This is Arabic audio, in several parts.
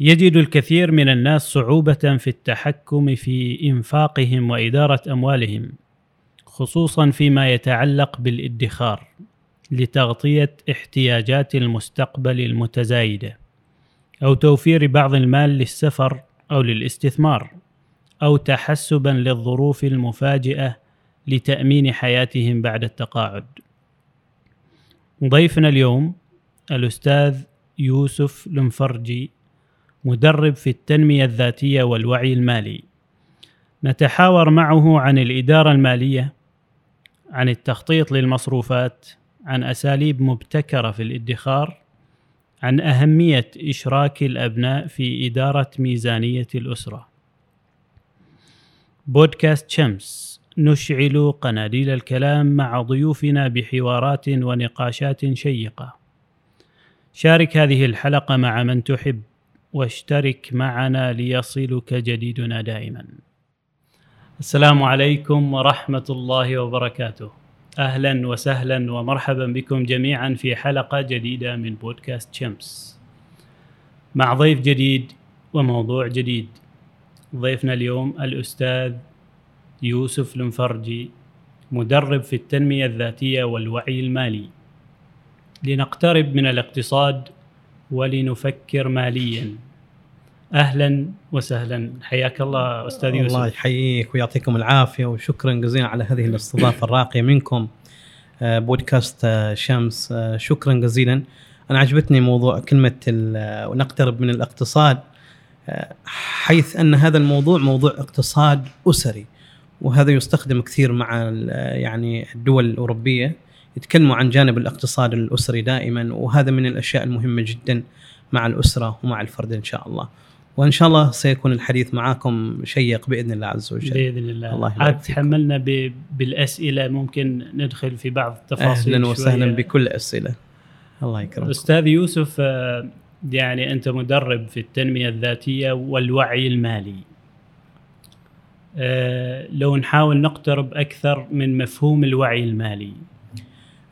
يجد الكثير من الناس صعوبة في التحكم في إنفاقهم وإدارة أموالهم خصوصا فيما يتعلق بالادخار لتغطية احتياجات المستقبل المتزايدة أو توفير بعض المال للسفر أو للاستثمار أو تحسبا للظروف المفاجئة لتأمين حياتهم بعد التقاعد. ضيفنا اليوم الأستاذ يوسف المفرجي مدرب في التنمية الذاتية والوعي المالي. نتحاور معه عن الإدارة المالية، عن التخطيط للمصروفات، عن أساليب مبتكرة في الادخار، عن أهمية إشراك الأبناء في إدارة ميزانية الأسرة. بودكاست شمس نشعل قناديل الكلام مع ضيوفنا بحوارات ونقاشات شيقة. شارك هذه الحلقة مع من تحب واشترك معنا ليصلك جديدنا دائما. السلام عليكم ورحمة الله وبركاته. أهلا وسهلا ومرحبا بكم جميعا في حلقة جديدة من بودكاست شمس. مع ضيف جديد وموضوع جديد. ضيفنا اليوم الأستاذ يوسف المفرجي مدرب في التنمية الذاتية والوعي المالي. لنقترب من الاقتصاد ولنفكر ماليا. أهلا وسهلا. حياك الله أستاذ يوسف. الله يحييك ويعطيكم العافية وشكرا جزيلا على هذه الاستضافة الراقية منكم. آه، بودكاست آه، شمس. آه، شكرا جزيلا. أنا عجبتني موضوع كلمة ونقترب من الاقتصاد. حيث أن هذا الموضوع موضوع اقتصاد أسري وهذا يستخدم كثير مع يعني الدول الأوروبية. يتكلموا عن جانب الاقتصاد الأسري دائما وهذا من الأشياء المهمة جدا مع الأسرة ومع الفرد إن شاء الله. وإن شاء الله سيكون الحديث معاكم شيق بإذن الله عز وجل. بإذن الله. الله عاد تحملنا بالأسئلة ممكن ندخل في بعض التفاصيل أهلا وسهلا شوية. بكل أسئلة. الله يكرمك أستاذ يوسف آه، يعني أنت مدرب في التنمية الذاتية والوعي المالي. آه، لو نحاول نقترب أكثر من مفهوم الوعي المالي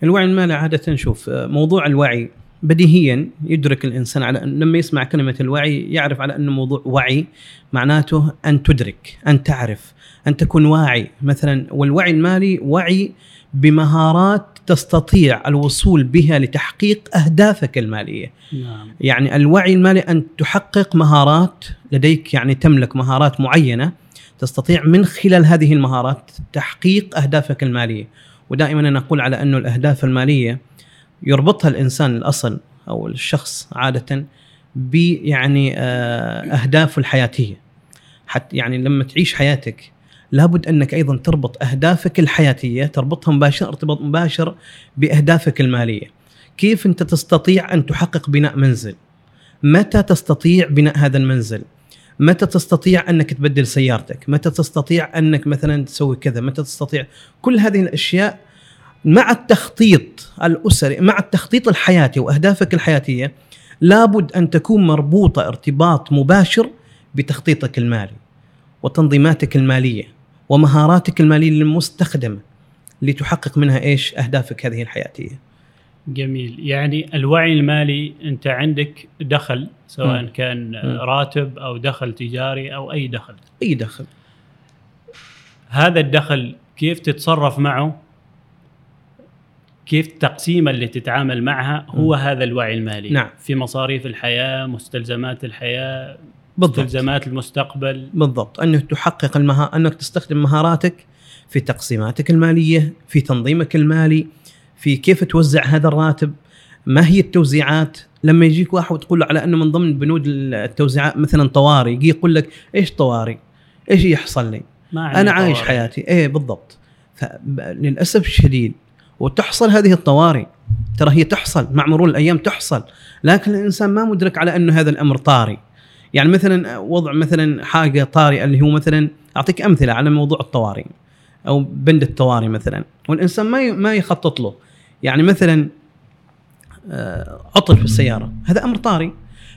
الوعي المالي عادة نشوف آه، موضوع الوعي بديهيا يدرك الإنسان على أن لما يسمع كلمة الوعي يعرف على انه موضوع وعي معناته أن تدرك، أن تعرف، أن تكون واعي مثلا والوعي المالي وعي بمهارات تستطيع الوصول بها لتحقيق أهدافك المالية. نعم. يعني الوعي المالي أن تحقق مهارات لديك يعني تملك مهارات معينة تستطيع من خلال هذه المهارات تحقيق أهدافك المالية. ودائما أنا أقول على أنه الأهداف المالية يربطها الإنسان الأصل أو الشخص عادة ب يعني آه، أهدافه الحياتية. حتى يعني لما تعيش حياتك لابد أنك أيضا تربط أهدافك الحياتية تربطها مباشر ارتباط مباشر بأهدافك المالية. كيف أنت تستطيع أن تحقق بناء منزل؟ متى تستطيع بناء هذا المنزل؟ متى تستطيع أنك تبدل سيارتك؟ متى تستطيع أنك مثلا تسوي كذا؟ متى تستطيع؟ كل هذه الأشياء مع التخطيط الأسري مع التخطيط الحياتي وأهدافك الحياتية لابد أن تكون مربوطة ارتباط مباشر بتخطيطك المالي وتنظيماتك المالية ومهاراتك المالية المستخدمة لتحقق منها إيش؟ أهدافك هذه الحياتية. جميل يعني الوعي المالي أنت عندك دخل سواء م. كان م. راتب أو دخل تجاري أو أي دخل. أي دخل. هذا الدخل كيف تتصرف معه كيف التقسيمة اللي تتعامل معها هو م. هذا الوعي المالي نعم. في مصاريف الحياة مستلزمات الحياة بالضبط. مستلزمات المستقبل بالضبط أنك تحقق المها... أنك تستخدم مهاراتك في تقسيماتك المالية في تنظيمك المالي في كيف توزع هذا الراتب ما هي التوزيعات؟ لما يجيك واحد وتقول له على إنه من ضمن بنود التوزيعات مثلا طوارئ يجي يقول لك إيش طوارئ؟ إيش يحصل لي؟ ما أنا عايش حياتي. إيه بالضبط. للأسف الشديد وتحصل هذه الطوارئ. ترى هي تحصل مع مرور الأيام تحصل. لكن الإنسان ما مدرك على إنه هذا الأمر طارئ. يعني مثلا وضع مثلا حاجة طارئة اللي هو مثلا أعطيك أمثلة على موضوع الطوارئ أو بند الطوارئ مثلا. والإنسان ما ما يخطط له. يعني مثلا آه، عطل في السيارة. هذا أمر طارئ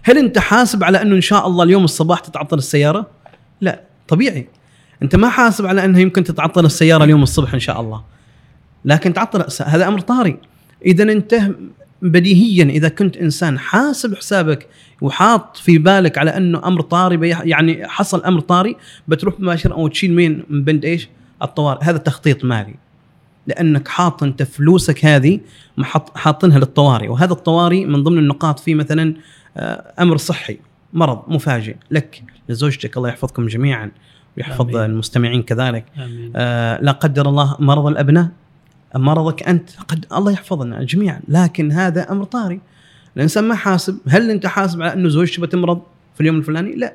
هل أنت حاسب على أنه إن شاء الله اليوم الصباح تتعطل السيارة؟ لا طبيعي. أنت ما حاسب على انه يمكن تتعطل السيارة اليوم الصبح إن شاء الله. لكن تعطل هذا أمر طارئ إذا أنت بديهيا إذا كنت إنسان حاسب حسابك وحاط في بالك على أنه أمر طاري بيح- يعني حصل أمر طاري بتروح مباشرة أو تشيل مين من بند إيش؟ الطوارئ. هذا تخطيط مالي. لأنك حاط أنت فلوسك هذه محط حاطينها للطوارئ. وهذا الطوارئ من ضمن النقاط فيه مثلا آه، أمر صحي مرض مفاجئ لك لزوجتك. الله يحفظكم جميعا ويحفظ آمين. المستمعين كذلك. آمين. آه، لا قدر الله مرض الأبناء مرضك أنت. قد الله يحفظنا جميعا. لكن هذا أمر طارئ. الإنسان ما حاسب. هل أنت حاسب على انه زوجتي بتمرض في اليوم الفلاني؟ لا.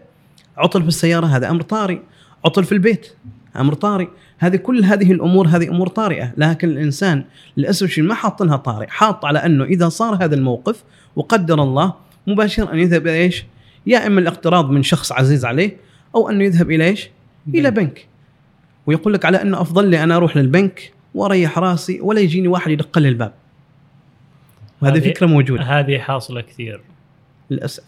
عطل في السيارة هذا أمر طارئ. عطل في البيت أمر طارئ. هذه كل هذه الأمور هذه أمور طارئة. لكن الإنسان للأسف الشديد ما حاطنها طارئ. حاط على أنه إذا صار هذا الموقف وقدر الله مباشره أن يذهب إلى إيش؟ يا إما الاقتراض من شخص عزيز عليه أو أنه يذهب إلى إيش؟ إلى بنك. ويقول لك على أنه أفضل لي أنا أروح للبنك وأريح راسي ولا يجيني واحد يدق لي الباب. وهذه هذه- فكرة موجودة. هذه حاصلة كثير. للأسف.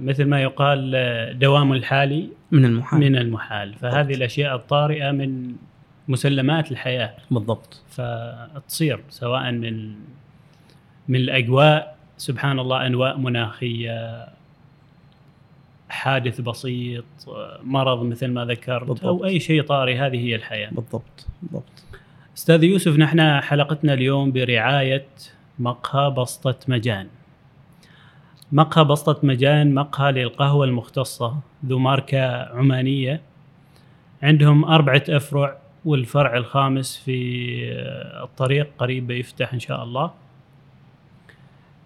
مثل ما يقال آه، دوام الحالي من المحال. من المحال. فهذه الأشياء الطارئة من مسلمات الحياة. بالضبط. فتصير سواء من من الأجواء سبحان الله أنواء مناخية حادث بسيط مرض مثل ما ذكرت بالضبط. أو أي شيء طارئ هذه هي الحياة. بالضبط. بالضبط. أستاذ يوسف نحن حلقتنا اليوم برعاية مقهى بسطة مجان. مقهى بسطة مجان مقهى للقهوة المختصة ذو ماركة عمانية. عندهم أربعة أفرع والفرع الخامس في الطريق قريب يفتح إن شاء الله.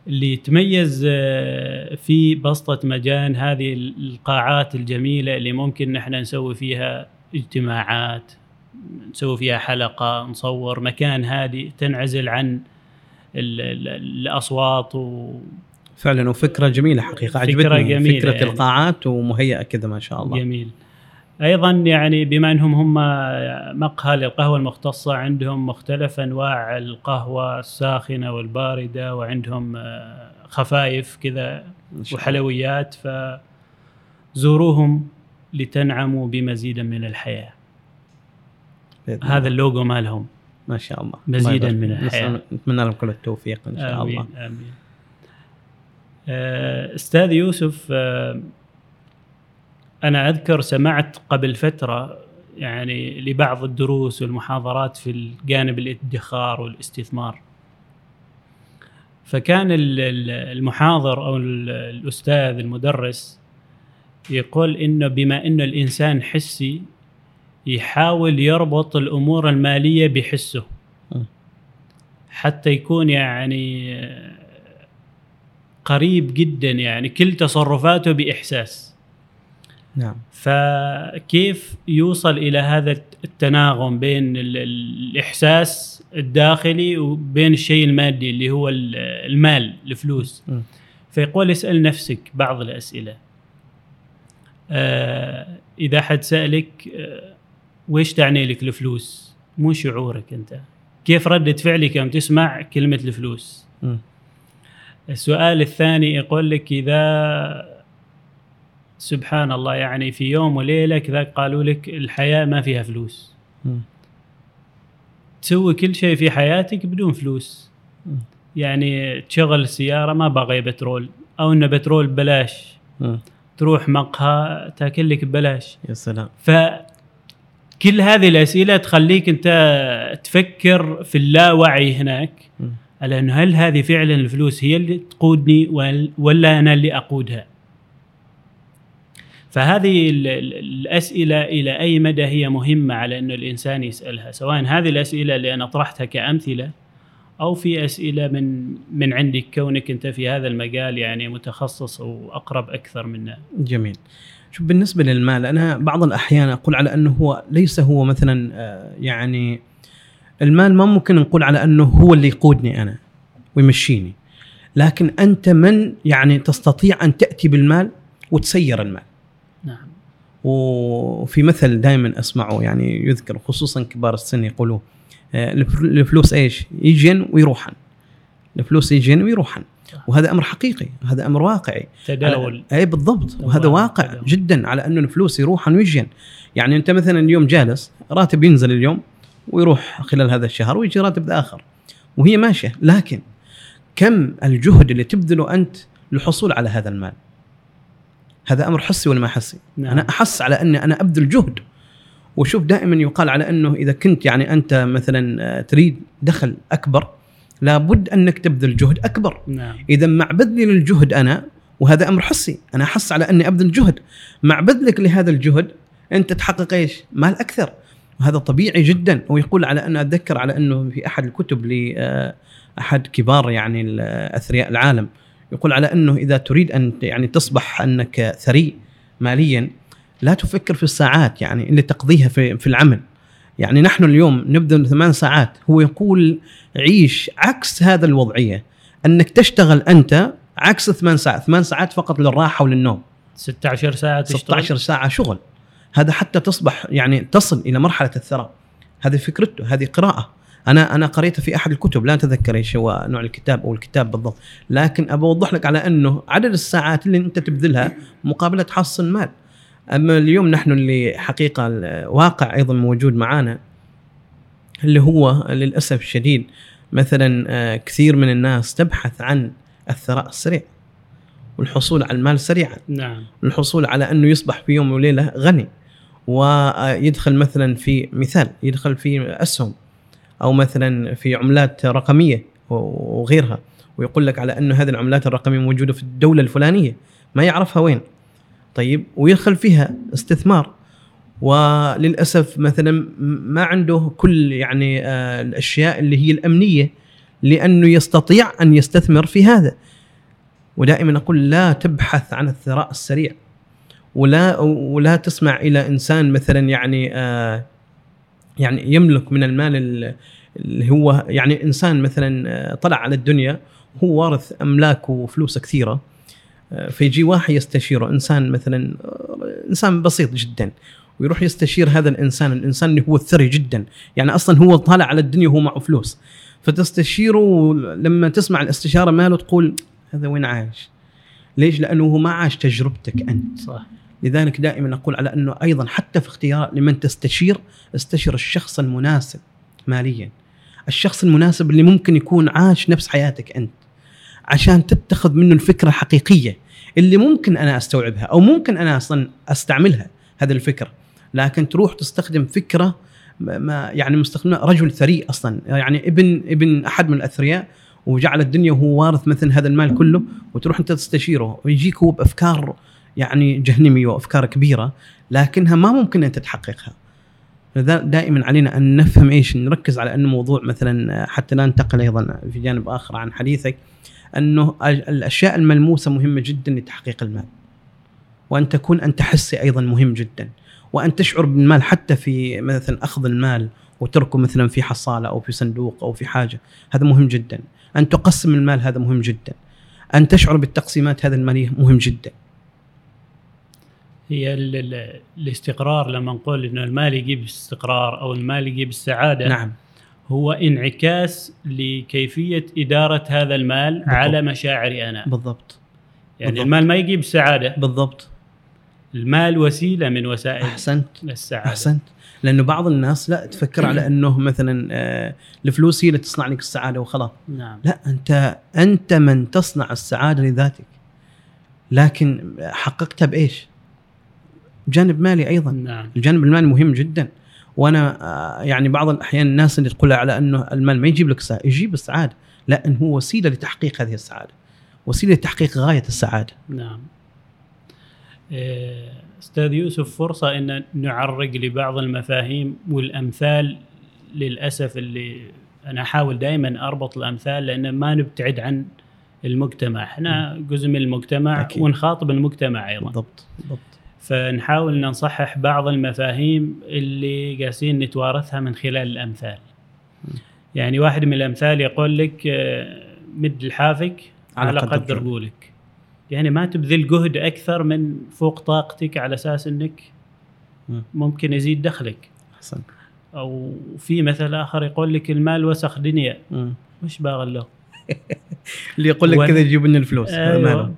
اللي يتميز آه، في بسطة مجان هذه القاعات الجميلة اللي ممكن نحن نسوي فيها اجتماعات نسوي فيها حلقة نصور مكان هادي تنعزل عن ال ال الأصوات و فعلا وفكرة جميلة حقيقة فكرة عجبتني جميلة فكرة يعني. القاعات ومهيئة كذا ما شاء الله جميل أيضا يعني بما أنهم هم مقهى للقهوة المختصة عندهم مختلف أنواع القهوة الساخنة والباردة وعندهم خفايف كذا. وحلويات فزوروهم لتنعموا بمزيد من الحياة بإذن هذا. اللوجو مالهم ما شاء الله مزيداً من. نسأل- نتمنى لهم كل التوفيق إن شاء آمين الله آمين أستاذ يوسف آه، أنا أذكر سمعت قبل فترة يعني لبعض الدروس والمحاضرات في الجانب الادخار والاستثمار فكان ال- ال- المحاضر أو ال- الأستاذ المدرس يقول إنه بما إنه الإنسان حسي يحاول يربط الأمور المالية بحسه. حتى يكون يعني آه، قريب جدا يعني كل تصرفاته بإحساس. نعم. فكيف يوصل إلى هذا التناغم بين ال- ال- الإحساس الداخلي وبين الشيء المادي اللي هو ال- المال الفلوس؟ م. فيقول اسأل نفسك بعض الأسئلة. آه إذا حد سألك آه ويش تعني لك الفلوس؟ مو شعورك أنت. كيف ردة فعلك يوم تسمع كلمة الفلوس؟ م. السؤال الثاني يقول لك إذا سبحان الله يعني في يوم وليلة كذا قالوا لك الحياة ما فيها فلوس م. تسوي كل شيء في حياتك بدون فلوس م. يعني تشغل السيارة ما باغي بترول أو إنه بترول ببلاش. تروح مقهى تاكل لك ببلاش يا سلام فكل هذه الأسئلة تخليك أنت تفكر في اللاوعي هناك. على انه هل هذه فعلا الفلوس هي اللي تقودني ولا أنا اللي أقودها؟ فهذه ال- ال- الأسئلة إلى أي مدى هي مهمة على انه الإنسان يسألها، سواء هذه الأسئلة اللي أنا طرحتها كأمثلة أو في أسئلة من من عندك كونك أنت في هذا المجال يعني متخصص واقرب أكثر منا. جميل شوف بالنسبة للمال أنا بعض الأحيان أقول على أنه هو ليس هو مثلا آه، يعني المال ما ممكن نقول على أنه هو اللي يقودني أنا ويمشيني لكن أنت من يعني تستطيع أن تأتي بالمال وتسير المال نعم. وفي مثل دائما أسمعه يعني يذكر خصوصا كبار السن يقولوا آه، الف- الفلوس إيش؟ يجين ويروحن الفلوس يجين ويروحن وهذا أمر حقيقي هذا أمر واقعي تداول اي بالضبط وهذا. واقع تداول. جدا على انه الفلوس يروحن ويجين يعني أنت مثلا اليوم جالس راتب ينزل اليوم ويروح خلال هذا الشهر ويجي راتب آخر. وهي ماشية. لكن كم الجهد اللي تبذله أنت للحصول على هذا المال؟ هذا أمر حسي ولا ما حسي؟ نعم. أنا أحس على أني أنا أبذل جهد. وشوف دائما يقال على أنه إذا كنت يعني أنت مثلا آه، تريد دخل أكبر لابد أنك تبذل جهد أكبر. نعم. إذا مع بذلي للجهد أنا وهذا أمر حسي. أنا أحس على أني أبذل جهد. مع بذلك لهذا الجهد أنت تحقق إيش؟ مال أكثر. وهذا طبيعي جدا. ويقول على أن أتذكر على أنه في أحد الكتب لاحد كبار يعني اثرياء العالم يقول على أنه إذا تريد أن يعني تصبح أنك ثري ماليا لا تفكر في الساعات يعني اللي تقضيها في في العمل. يعني نحن اليوم نبذل ثمان ساعات. هو يقول عيش عكس هذا الوضعية. أنك تشتغل أنت عكس ثمان ساعات. ثمان ساعات فقط للراحة وللنوم. 16 ساعة تشتغل؟ 16 ساعة شغل. هذا حتى تصبح يعني تصل إلى مرحلة الثراء. هذه فكرته هذه قراءة. أنا أنا قريتها في أحد الكتب لا اتذكر إيش هو نوع الكتاب أو الكتاب بالضبط لكن أوضح لك على أنه عدد الساعات اللي أنت تبذلها مقابلة تحصل مال أما اليوم نحن اللي حقيقة الواقع أيضا موجود معانا اللي هو للأسف الشديد مثلا آه، كثير من الناس تبحث عن الثراء السريع. والحصول على المال سريعا. نعم. الحصول على أنه يصبح في يوم وليلة غني ويدخل مثلا في مثال يدخل في اسهم أو مثلا في عملات رقمية وغيرها ويقول لك على انه هذه العملات الرقمية موجودة في الدولة الفلانية ما يعرفها وين؟ طيب ويدخل فيها استثمار. وللأسف مثلا ما عنده كل يعني آه، الأشياء اللي هي الأمنية لأنه يستطيع أن يستثمر في هذا. ودائما أقول لا تبحث عن الثراء السريع. ولا ولا تسمع إلى إنسان مثلا يعني آه يعني يملك من المال اللي هو يعني إنسان مثلا آه، طلع على الدنيا هو وارث أملاك وفلوس كثيرة آه، فيجي واحد يستشيره إنسان مثلا آه، إنسان بسيط جدا ويروح يستشير هذا الإنسان الإنسان اللي هو الثري جدا يعني أصلا هو طالع على الدنيا وهو معه فلوس. فتستشيره لما تسمع الاستشارة ماله تقول هذا وين عايش؟ ليش؟ لأنه هو ما عاش تجربتك أنت. صح. لذلك دائما أقول على أنه أيضا حتى في اختيار لمن تستشير استشر الشخص المناسب ماليا. الشخص المناسب اللي ممكن يكون عاش نفس حياتك أنت. عشان تتخذ منه الفكرة الحقيقية اللي ممكن أنا أستوعبها أو ممكن أنا أصلا أستعملها هذه الفكرة. لكن تروح تستخدم فكرة ما يعني مستخدمة رجل ثري أصلا. يعني ابن ابن أحد من الأثرياء وجعل الدنيا وهو وارث مثل هذا المال كله وتروح أنت تستشيره ويجيك هو بأفكار يعني جهنميه وأفكار كبيرة لكنها ما ممكن ان تحققها. دائما علينا أن نفهم إيش نركز على انه موضوع مثلا حتى لا ننتقل أيضا في جانب آخر عن حديثك أنه الأشياء الملموسة مهمة جدا لتحقيق المال. وأن تكون أنت حسي أيضا مهم جدا. وأن تشعر بالمال حتى في مثلا أخذ المال وتركه مثلا في حصالة أو في صندوق أو في حاجة هذا مهم جدا. أن تقسم المال هذا مهم جدا. أن تشعر بالتقسيمات هذا الماليه مهم جدا. هي الاستقرار لما نقول إنه المال يجيب استقرار أو المال يجيب السعادة نعم. هو انعكاس لكيفية إدارة هذا المال بالضبط. على مشاعري أنا. بالضبط. يعني بالضبط. المال ما يجيب السعاده بالضبط. المال وسيلة من وسائل أحسنت. للسعاده أحسنت. لأنه بعض الناس لا تفكر على أنه مثلا آه، الفلوس هي اللي تصنع لك السعادة وخلاص. نعم. لا أنت أنت من تصنع السعادة لذاتك. لكن حققتها بإيش؟ جانب مالي أيضا. نعم. الجانب المالي مهم جدا. وأنا آه، يعني بعض الأحيان الناس اللي تقول على أنه المال ما يجيب لك سعاده يجيب السعادة. لا هو وسيلة لتحقيق هذه السعادة. وسيلة لتحقيق غاية السعادة. نعم. إيه، أستاذ يوسف فرصة إن نعرق لبعض المفاهيم والأمثال للأسف اللي أنا أحاول دائما أربط الأمثال لأن ما نبتعد عن المجتمع. إحنا جزء من المجتمع أكيد. ونخاطب المجتمع أيضا. بالضبط بالضبط. فنحاول نصحح بعض المفاهيم اللي قاسين نتوارثها من خلال الأمثال. يعني واحد من الأمثال يقول لك آه، مد لحافك على, على قدر قولك. يعني ما تبذل جهد أكثر من فوق طاقتك على أساس إنك ممكن يزيد دخلك. أحسن. أو في مثل آخر يقول لك المال وسخ دنيا. مش باغل له؟ اللي يقول لك كذا يجيب لنا الفلوس أيوة.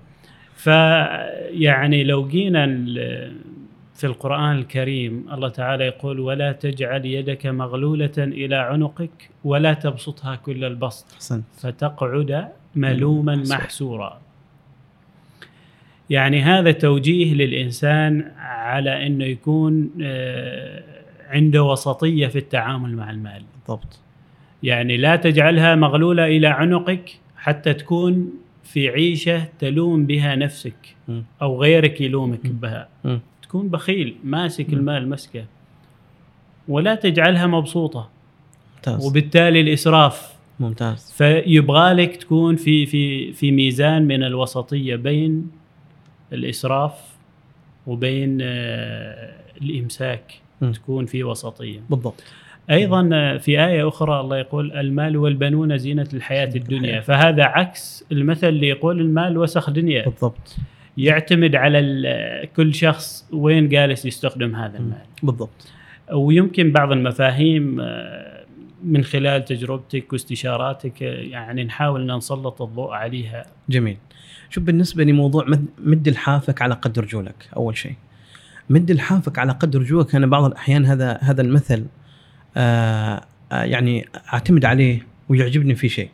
فيعني لو جينا في القرآن الكريم الله تعالى يقول ولا تجعل يدك مغلولة إلى عنقك ولا تبسطها كل البسط. حسن. فتقعد ملوما محسورا. يعني هذا توجيه للإنسان على أنه يكون آه، عنده وسطية في التعامل مع المال بالضبط يعني لا تجعلها مغلولة إلى عنقك حتى تكون في عيشة تلوم بها نفسك. أو غيرك يلومك. بها. تكون بخيل ماسك. المال مسكة ولا تجعلها مبسوطة ممتاز وبالتالي الإسراف ممتاز فيبغى لك تكون في في في ميزان من الوسطية بين الإسراف وبين آه، الإمساك مم. تكون في وسطية. بالضبط. أيضا آه، في آية أخرى الله يقول المال والبنون زينة الحياة الدنيا. فهذا عكس المثل اللي يقول المال وسخ دنيا. بالضبط. يعتمد على ال- كل شخص وين جالس يستخدم هذا المال. بالضبط. ويمكن بعض المفاهيم آه، من خلال تجربتك واستشاراتك آه، يعني نحاول ان نسلط الضوء عليها. جميل. شوف بالنسبة لموضوع مد, لحافك على قد رجولك أول شيء. مد لحافك على قد رجولك أنا بعض الأحيان هذا هذا المثل آه آه يعني أعتمد عليه ويعجبني في شيء.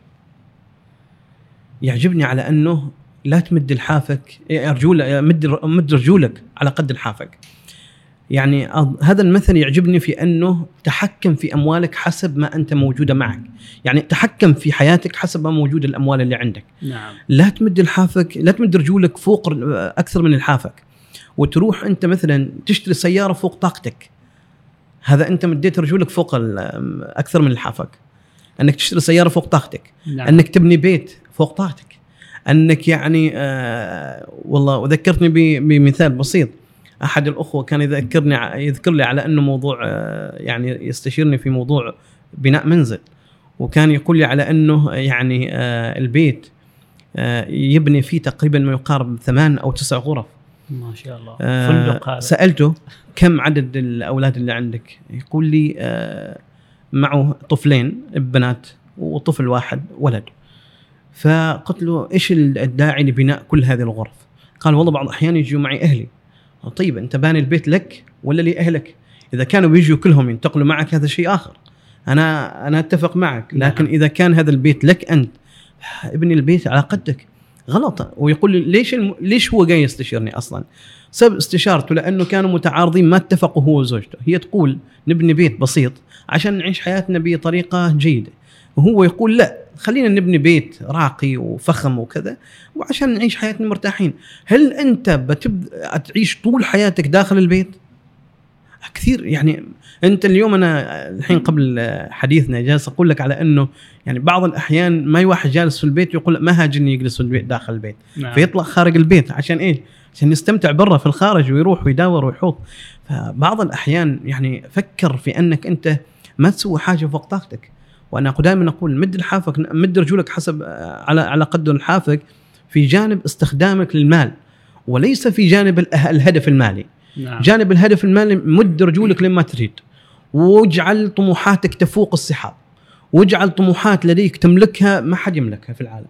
يعجبني على أنه لا تمد لحافك إيه، رجول مد مد رجولك على قد لحافك يعني هذا المثل يعجبني في أنه تحكم في أموالك حسب ما أنت موجودة معك. يعني تحكم في حياتك حسب ما موجود الأموال اللي عندك. نعم. لا تمد لحافك لا تمد رجولك فوق أكثر من لحافك وتروح أنت مثلا تشتري سيارة فوق طاقتك. هذا أنت مديت رجولك فوق أكثر من لحافك أنك تشتري سيارة فوق طاقتك. نعم. أنك تبني بيت فوق طاقتك. أنك يعني آه والله وذكرتني بمثال بسيط. أحد الأخوة كان يذكرني يذكر لي على أنه موضوع آه يعني يستشيرني في موضوع بناء منزل. وكان يقول لي على أنه يعني آه البيت آه يبني فيه تقريبا ما يقارب ثمان أو تسع غرف. ما شاء الله. آه، فندق هذا. سألته كم عدد الأولاد اللي عندك؟ يقول لي آه، معه طفلين بنات وطفل واحد ولد. فقلت له إيش الداعي لبناء كل هذه الغرف؟ قال والله بعض الأحيان يجوا معي أهلي. طيب أنت باني البيت لك ولا لاهلك إذا كانوا بيجوا كلهم ينتقلوا معك هذا شيء آخر. أنا أنا أتفق معك لكن نعم. إذا كان هذا البيت لك أنت ابني البيت على قدك. غلط. ويقول لي ليش الم... ليش هو جاي يستشيرني أصلا؟ سبب استشارته لأنه كانوا متعارضين ما اتفقوا هو وزوجته، هي تقول نبني بيت بسيط عشان نعيش حياتنا بطريقة جيدة، وهو يقول لا خلينا نبني بيت راقي وفخم وكذا وعشان نعيش حياتنا مرتاحين، هل أنت بتبدا تعيش طول حياتك داخل البيت؟ كثير يعني أنت اليوم أنا الحين قبل حديثنا جالس أقول لك على أنه يعني بعض الأحيان ما واحد جالس في البيت يقول ما هاجني يجلس في البيت داخل البيت نعم. فيطلع خارج البيت عشان إيش؟ عشان يستمتع برا في الخارج ويروح ويداور ويحوط فبعض الأحيان يعني فكر في أنك أنت ما تسوي حاجة فوق طاقتك وأنا دائما أقول مد لحافك مد رجولك حسب على على قدر لحافك في جانب استخدامك للمال وليس في جانب الهدف المالي. نعم. جانب الهدف المالي مد رجولك لما تريد. واجعل طموحاتك تفوق السحاب. واجعل طموحات لديك تملكها ما حد يملكها في العالم.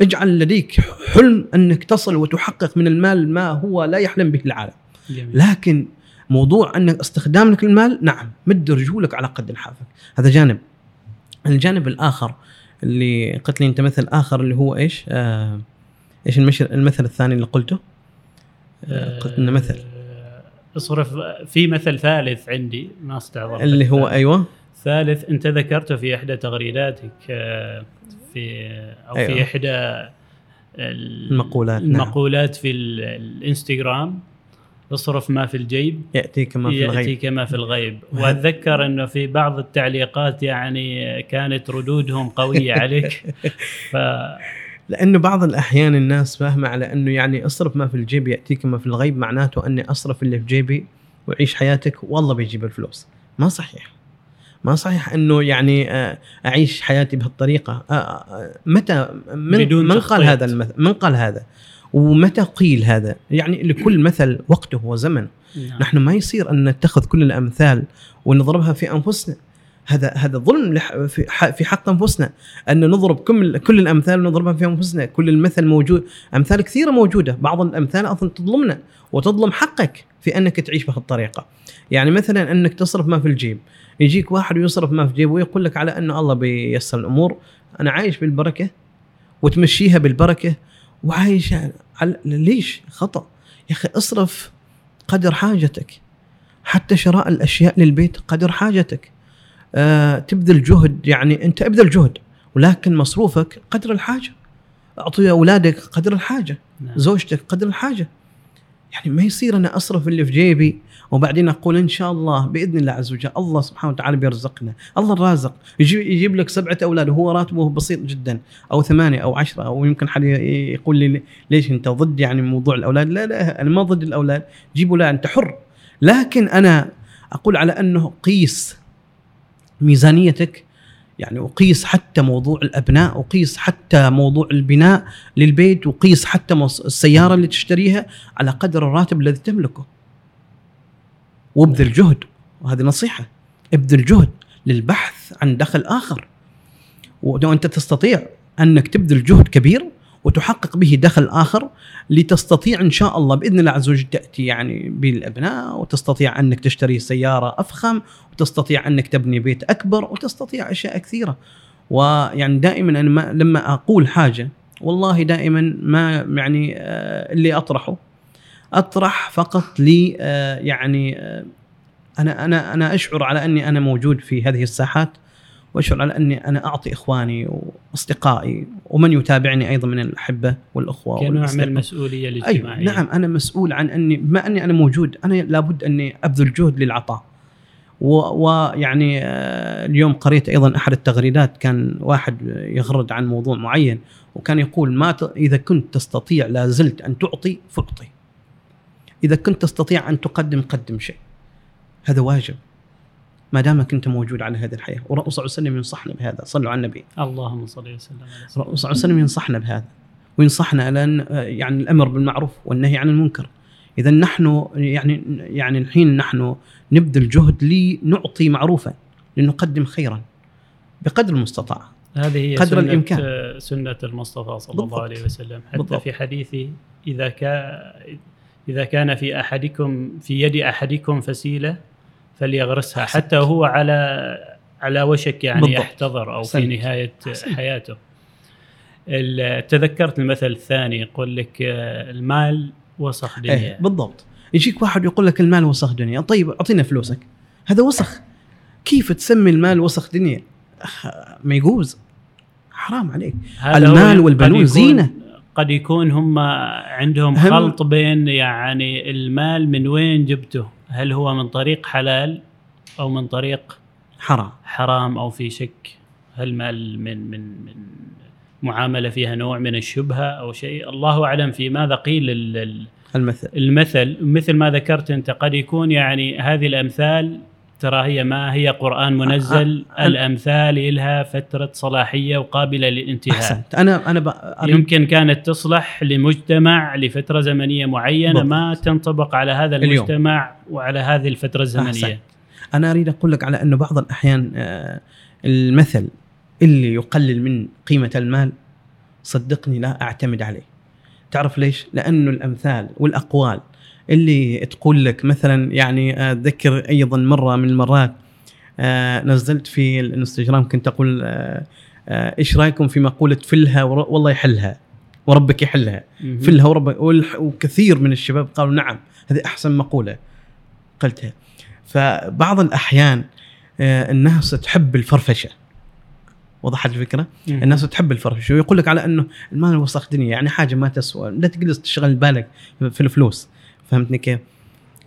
اجعل لديك حلم أنك تصل وتحقق من المال ما هو لا يحلم به العالم. جميل. لكن موضوع انك استخدامك للمال نعم مد رجولك على قد لحافك هذا جانب. الجانب الآخر اللي قلت لي أنت مثل آخر اللي هو إيش آه إيش المشر المثل الثاني اللي قلته آه قلت إنه مثل آه، اصرف في مثل ثالث عندي ما استحضرت اللي هو الثالث. أيوه ثالث أنت ذكرته في إحدى تغريداتك آه، في أو أيوة. في إحدى ال- المقولات، نعم. المقولات في ال- الإنستغرام اصرف ما في الجيب يأتيك ما في الغيب. كما في الغيب. وأتذكر انه في بعض التعليقات يعني كانت ردودهم قوية عليك. ف لأنه بعض الأحيان الناس فاهمة على إنه يعني اصرف ما في الجيب يأتيك ما في الغيب معناته أني أصرف اللي في جيبي وأعيش حياتك والله بيجيب الفلوس. ما صحيح. ما صحيح إنه يعني آه، أعيش حياتي بهالطريقة. آه، آه، متى من بدون من قال. هذا المثل من قال هذا؟ ومتى قيل هذا؟ يعني لكل مثل وقته وزمنه. نعم. نحن ما يصير أن نتخذ كل الأمثال ونضربها في أنفسنا. هذا هذا ظلم في حق أنفسنا. أن نضرب كل كل الأمثال ونضربها في أنفسنا. كل المثل موجود. أمثال كثيرة موجودة. بعض الأمثال أصلا تظلمنا وتظلم حقك في أنك تعيش بهالطريقه يعني مثلا أنك تصرف ما في الجيب. يجيك واحد ويصرف ما في جيبه ويقول لك على أن الله بيسر الأمور. أنا عايش بالبركة وتمشيها بالبركة وعايش على ليش؟ خطأ. يا أخي اصرف قدر حاجتك. حتى شراء الأشياء للبيت قدر حاجتك. آه تبذل جهد يعني أنت ابذل جهد ولكن مصروفك قدر الحاجة. أعطي أولادك قدر الحاجة. نعم. زوجتك قدر الحاجة. يعني ما يصير أنا أصرف اللي في جيبي وبعدين أقول إن شاء الله بإذن الله عز وجل الله سبحانه وتعالى بيرزقنا، الله الرازق يجيب, لك سبعة أولاد وهو راتبه بسيط جدا أو ثمانية أو عشرة أو يمكن حد يقول لي ليش أنت ضد يعني موضوع الأولاد؟ لا لا أنا ما ضد الأولاد، جيبوا لا أنت حر. لكن أنا أقول على أنه قيس ميزانيتك يعني وقيس حتى موضوع الأبناء وقيس حتى موضوع البناء للبيت وقيس حتى السيارة اللي تشتريها على قدر الراتب الذي تملكه وابذل جهد. وهذه نصيحة. ابذل جهد للبحث عن دخل آخر. وانت تستطيع أنك تبذل جهد كبير وتحقق به دخل آخر لتستطيع إن شاء الله بإذن الله عز وجل تأتي يعني بالابناء وتستطيع أنك تشتري سيارة أفخم وتستطيع أنك تبني بيت أكبر وتستطيع أشياء كثيرة. ويعني دائما أنا ما لما أقول حاجة والله دائما ما يعني آه، اللي أطرحه أطرح فقط لي آه، يعني آه، أنا أنا أنا أشعر على أني أنا موجود في هذه الساحات وأشعر على أني أنا أعطي إخواني وأصدقائي ومن يتابعني أيضا من الأحبة والأخوة كنوع من. المسؤولية أيوة الاجتماعية نعم أنا مسؤول عن أني بما أني أنا موجود أنا لابد أني أبذل جهد للعطاء ويعني آه، اليوم قريت أيضا أحد التغريدات كان واحد يغرد عن موضوع معين وكان يقول ما. إذا كنت تستطيع لا زلت أن تعطي فأعطي إذا كنت تستطيع أن تقدم قدم شيء. هذا واجب. ما دامك أنت موجود على هذه الحياة. والرسول صلى الله عليه وسلم ينصحنا بهذا. صلوا على النبي. اللهم صل وسلم. على الرسول صلى الله عليه وسلم ينصحنا بهذا. وينصحنا لأن يعني الأمر بالمعروف والنهي عن المنكر. إذا نحن يعني يعني الحين نحن نبذل جهد لنعطي معروفا لنقدم خيرا بقدر المستطاع. هذه هي قدر سنة الإمكان. سنة المصطفى صلى بالضبط. الله عليه وسلم. حتى بالضبط. في حديثه إذا كان إذا كان في أحدكم في يد أحدكم فسيلة فليغرسها أحسنت. حتى هو على على وشك يعني بالضبط. يحتضر أو في أحسنت. نهاية أحسنت. حياته تذكرت المثل الثاني يقول لك آه، المال وسخ إيه دنيا بالضبط يجيك واحد يقول لك المال وسخ دنيا طيب أعطينا فلوسك هذا وسخ كيف تسمي المال وسخ دنيا ما يجوز حرام عليك المال والبنون زينة. قد يكون هم عندهم هم- خلط بين يعني المال من وين جبته؟ هل هو من طريق حلال أو من طريق حرام؟ حرام أو في شك؟ هل مال من من من معاملة فيها نوع من الشبهة أو شيء؟ الله أعلم في ماذا قيل ال- ال- المثل. المثل. مثل ما ذكرت أنت قد يكون يعني هذه الأمثال ترى هي ما هي قرآن منزل أ- أ- الأمثال لها فترة صلاحية وقابلة للانتهاء أنا ب- أريد يمكن كانت تصلح لمجتمع لفترة زمنية معينة بالضبط. ما تنطبق على هذا اليوم. المجتمع وعلى هذه الفترة الزمنية أحسنت. أنا أريد أقول لك على أنه بعض الأحيان آه، المثل اللي يقلل من قيمة المال صدقني لا أعتمد عليه تعرف ليش لأنه الأمثال والأقوال اللي تقول لك مثلا يعني اتذكر أيضا مرة من المرات آه، نزلت في الإنستغرام كنت أقول آه، آه، إيش رأيكم في مقولة فلها والله يحلها وربك يحلها. فلها وربك وكثير من الشباب قالوا نعم هذه أحسن مقولة قلتها فبعض الأحيان الناس تحب الفرفشة وضحت الفكرة؟ مهم. الناس تحب الفرفشة ويقول لك على إنه المال وسخ دنيا يعني حاجة ما تسوى لا تجلس تشغل بالك في الفلوس فهمتني كيف؟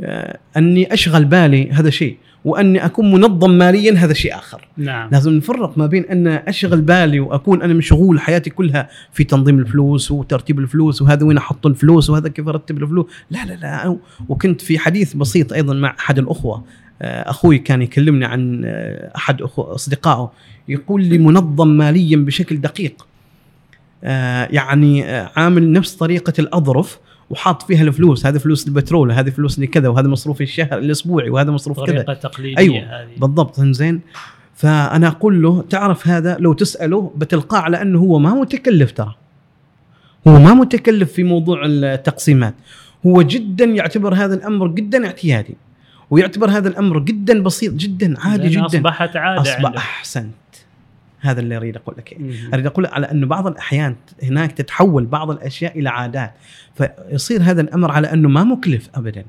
آه، أني أشغل بالي هذا شيء وأني أكون منظم ماليا هذا شيء آخر. نعم. لازم نفرق ما بين أن أشغل بالي وأكون أنا مشغول حياتي كلها في تنظيم الفلوس وترتيب الفلوس وهذا وين أحط الفلوس وهذا كيف أرتب الفلوس. لا لا لا وكنت في حديث بسيط أيضا مع أحد الأخوة. آه، أخوي كان يكلمني عن آه، أحد أصدقائه. يقول لي منظم ماليا بشكل دقيق. يعني عامل نفس طريقة الأظرف وحاط فيها الفلوس هذه فلوس البترول هذه فلوس لكذا وهذا مصروف الشهر الأسبوعي وهذا مصروف كذا. طريقة تقليدية أيوة. هذه. بالضبط زين فأنا أقول له تعرف هذا لو تسأله بتلقاه على أنه هو ما متكلف ترى. هو ما متكلف في موضوع التقسيمات. هو جدا يعتبر هذا الأمر جدا اعتيادي ويعتبر هذا الأمر جدا بسيط جدا عادي جدا. أصبحت عادة أصبح عنده أحسنت. هذا اللي أريد أقول لك. أريد أقول على أنه بعض الأحيان هناك تتحول بعض الأشياء إلى عادات. فيصير هذا الأمر على أنه ما مكلف ابدا.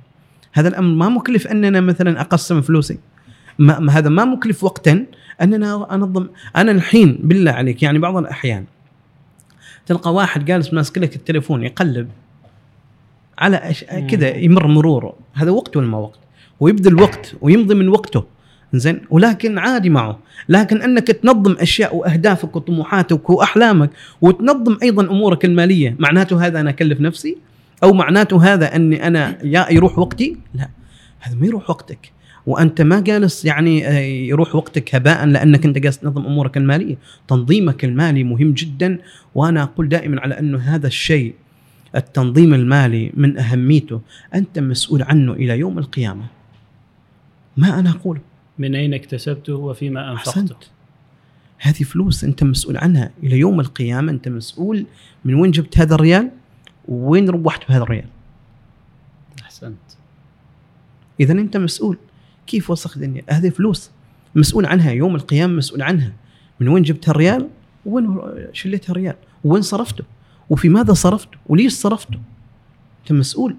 هذا الأمر ما مكلف أننا مثلا أقسم فلوسي. ما هذا ما مكلف وقتا أننا انظم أنا الحين بالله عليك يعني بعض الأحيان تلقى واحد جالس ماسك لك التليفون يقلب على أش... كذا يمر مرور. هذا وقت ولا ما وقت؟ ويبذل وقت ويمضي من وقته. زين؟ ولكن عادي معه. لكن أنك تنظم أشياء وأهدافك وطموحاتك وأحلامك وتنظم أيضا أمورك المالية. معناته هذا أنا أكلف نفسي؟ أو معناته هذا أني أنا يا يروح وقتي؟ لا. هذا ما يروح وقتك. وأنت ما جالس يعني آه، يروح وقتك هباء لأنك أنت جالس تنظم أمورك المالية. تنظيمك المالي مهم جدا. وأنا أقول دائما على أنه هذا الشيء التنظيم المالي من أهميته. أنت مسؤول عنه إلى يوم القيامة. ما أنا اقوله من أين اكتسبته وفيما أنفقته. أحسنت. هذه فلوس أنت مسؤول عنها. إلى يوم القيامة أنت مسؤول من وين جبت هذا الريال وين روحت بهذا الريال. أحسنت. اذا أنت مسؤول. كيف وسخ الدنيا؟ هذه فلوس. مسؤول عنها. يوم القيامة مسؤول عنها. من وين جبت الريال؟ وين شليت الريال؟ وين صرفته؟ وفي ماذا صرفته؟ وليش صرفته؟ أنت مسؤول.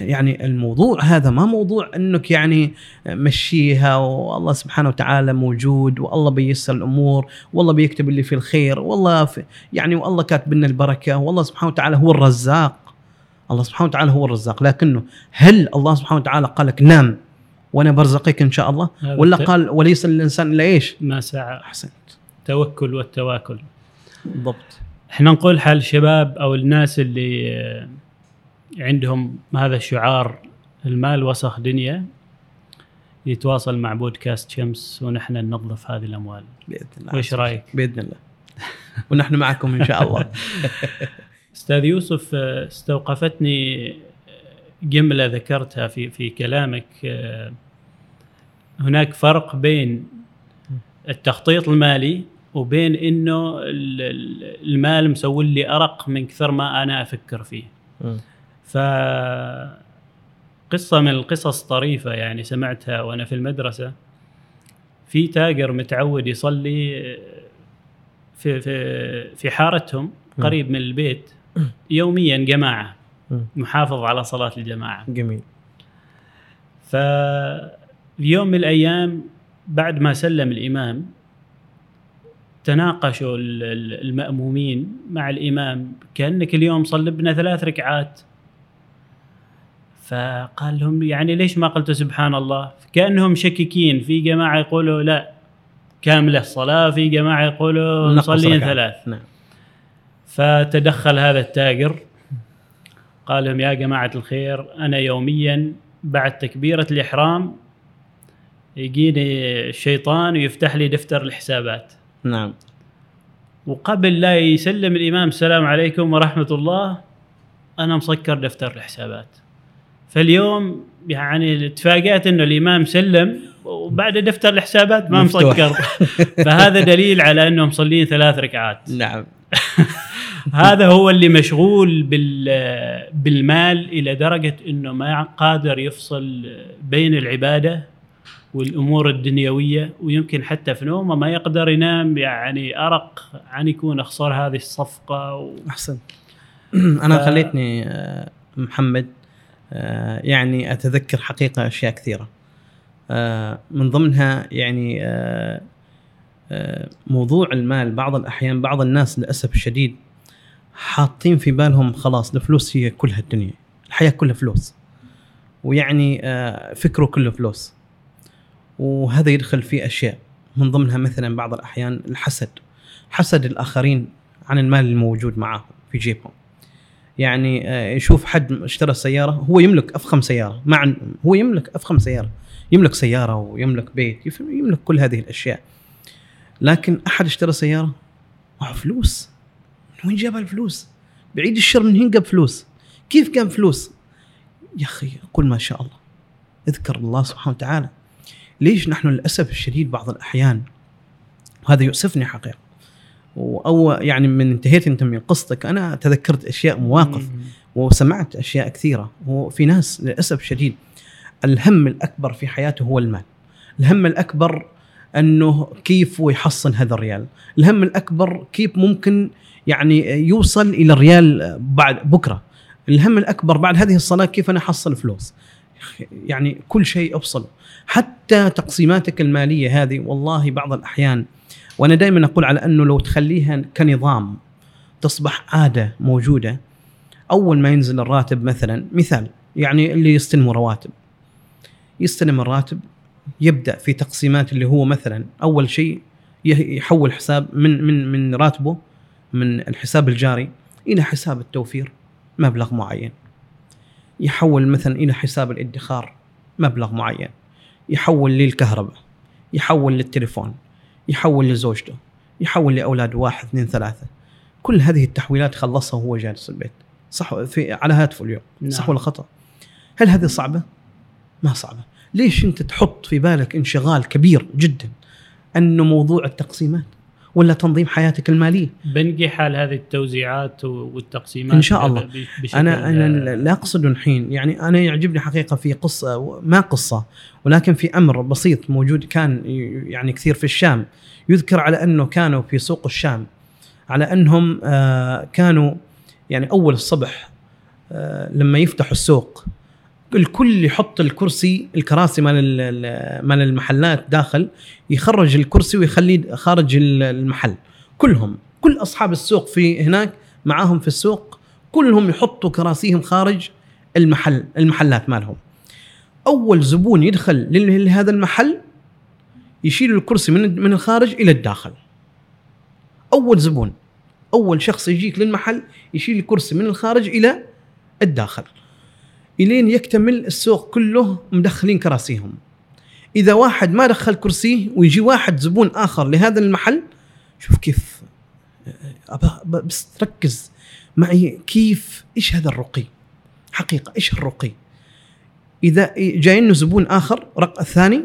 يعني الموضوع هذا ما موضوع إنك يعني مشيها والله سبحانه وتعالى موجود والله بيسر الأمور والله بيكتب اللي في الخير والله في يعني والله كاتب لنا البركة والله سبحانه وتعالى هو الرزاق الله سبحانه وتعالى هو الرزاق لكنه هل الله سبحانه وتعالى قال لك نام وأنا برزقك إن شاء الله ولا قال وليس للانسان إلا إيش؟ ما سعى. أحسنت. توكل والتواكل. بالضبط. إحنا نقول حال الشباب أو الناس اللي عندهم هذا الشعار المال وسخ دنيا يتواصل مع بودكاست شمس ونحن ننظف هذه الأموال. بإذن الله. وإيش رأيك؟ بإذن الله. ونحن معكم إن شاء الله. أستاذ يوسف استوقفتني جملة ذكرتها في في كلامك. هناك فرق بين التخطيط المالي وبين إنه ال- ال- المال مسوي لي أرق من كثر ما أنا أفكر فيه. ف قصة من القصص طريفة يعني سمعتها وأنا في المدرسة. في تاجر متعود يصلي في في في حارتهم قريب من البيت. يوميا جماعة محافظ على صلاة الجماعة. جميل. ففي يوم من الأيام بعد ما سلم الإمام تناقشوا ال- ال- المأمومين مع الإمام. كأنك اليوم صلبنا ثلاث ركعات. فقال لهم يعني ليش ما قلتوا سبحان الله؟ كأنهم شككين. في جماعة يقولوا لا. كاملة الصلاة في جماعة يقولوا مصلين. ثلاث. نعم. فتدخل هذا التاجر. قال لهم يا جماعة الخير أنا يوميا بعد تكبيرة الإحرام يجيني الشيطان ويفتح لي دفتر الحسابات. نعم. وقبل لا يسلم الإمام السلام عليكم ورحمة الله أنا مسكر دفتر الحسابات. فاليوم يعني اتفاجأت إنه الإمام سلم وبعد دفتر الحسابات ما مفتوح. مسكر فهذا دليل على إنهم مصلين ثلاث ركعات. نعم. هذا هو اللي مشغول بال بالمال إلى درجة إنه ما قادر يفصل بين العبادة والأمور الدنيوية ويمكن حتى في نومه ما يقدر ينام. يعني أرق عن يكون أخسر هذه الصفقة و... أحسن. أنا ف- خليتني آه، محمد يعني أتذكر حقيقة أشياء كثيرة. آه، من ضمنها يعني آه، آه، موضوع المال. بعض الأحيان بعض الناس للأسف الشديد حاطين في بالهم خلاص الفلوس هي كلها الدنيا الحياة كلها فلوس. ويعني آه، فكره كله فلوس. وهذا يدخل في أشياء. من ضمنها مثلا بعض الأحيان الحسد حسد الآخرين عن المال الموجود معاهم في جيبهم. يعني آه، يشوف حد اشترى سيارة هو يملك أفخم سيارة. مع هو يملك أفخم سيارة. يملك سيارة ويملك بيت يملك كل هذه الأشياء. لكن أحد اشترى سيارة؟ معه فلوس. من وين جاب الفلوس؟ بعيد الشر من هين جاب فلوس؟ كيف جاب فلوس؟ يا أخي قل ما شاء الله. أذكر الله سبحانه وتعالى. ليش نحن للأسف الشديد بعض الأحيان؟ وهذا يؤسفني حقيقة. أو يعني من انتهيت أنت من قصتك أنا تذكرت أشياء مواقف وسمعت أشياء كثيرة وفي ناس للأسف الشديد الهم الأكبر في حياته هو المال. الهم الأكبر أنه كيف هو يحصل هذا الريال. الهم الأكبر كيف ممكن يعني يوصل إلى الريال بعد بكرة. الهم الأكبر بعد هذه الصلاة كيف أنا أحصل فلوس. يعني كل شيء أفصله. حتى تقسيماتك المالية هذه والله بعض الأحيان وأنا دائما أقول على أنه لو تخليها كنظام تصبح عادة موجودة أول ما ينزل الراتب مثلا مثال يعني اللي يستلموا رواتب. يستلم الراتب يبدأ في تقسيمات اللي هو مثلا أول شيء يحول حساب من من من راتبه من الحساب الجاري إلى حساب التوفير مبلغ معين. يحول مثلا إلى حساب الادخار مبلغ معين. يحول للكهرباء. يحول للتليفون. يحول لزوجته يحول لاولاده واحد اثنين ثلاثة. كل هذه التحويلات خلصها وهو جالس البيت. صح في على هاتفه اليوم. نعم. صح ولا خطأ؟ هل هذه صعبة؟ ما صعبة. ليش أنت تحط في بالك انشغال كبير جدا انه موضوع التقسيمات؟ ولا تنظيم حياتك المالية. بنقي حال هذه التوزيعات والتقسيمات إن شاء الله. أنا أنا لا أقصد الحين يعني أنا يعجبني حقيقة في قصة ما قصة ولكن في أمر بسيط موجود كان يعني كثير في الشام. يذكر على أنه كانوا في سوق الشام على أنهم آه، كانوا يعني أول الصبح آه، لما يفتحوا السوق الكل يحط الكرسي الكراسي مال مال المحلات داخل يخرج الكرسي ويخليه خارج المحل. كلهم كل أصحاب السوق في هناك معاهم في السوق كلهم يحطوا كراسيهم خارج المحل المحلات مالهم. أول زبون يدخل لهذا المحل يشيل الكرسي من من الخارج إلى الداخل. أول زبون أول شخص يجيك للمحل يشيل الكرسي من الخارج إلى الداخل. إلين يكتمل السوق كله مدخلين كراسيهم. إذا واحد ما دخل كرسيه ويجي واحد زبون آخر لهذا المحل شوف كيف بس تركز معي كيف إيش هذا الرقي؟ حقيقة إيش الرقي؟ إذا جاي زبون آخر رق الثاني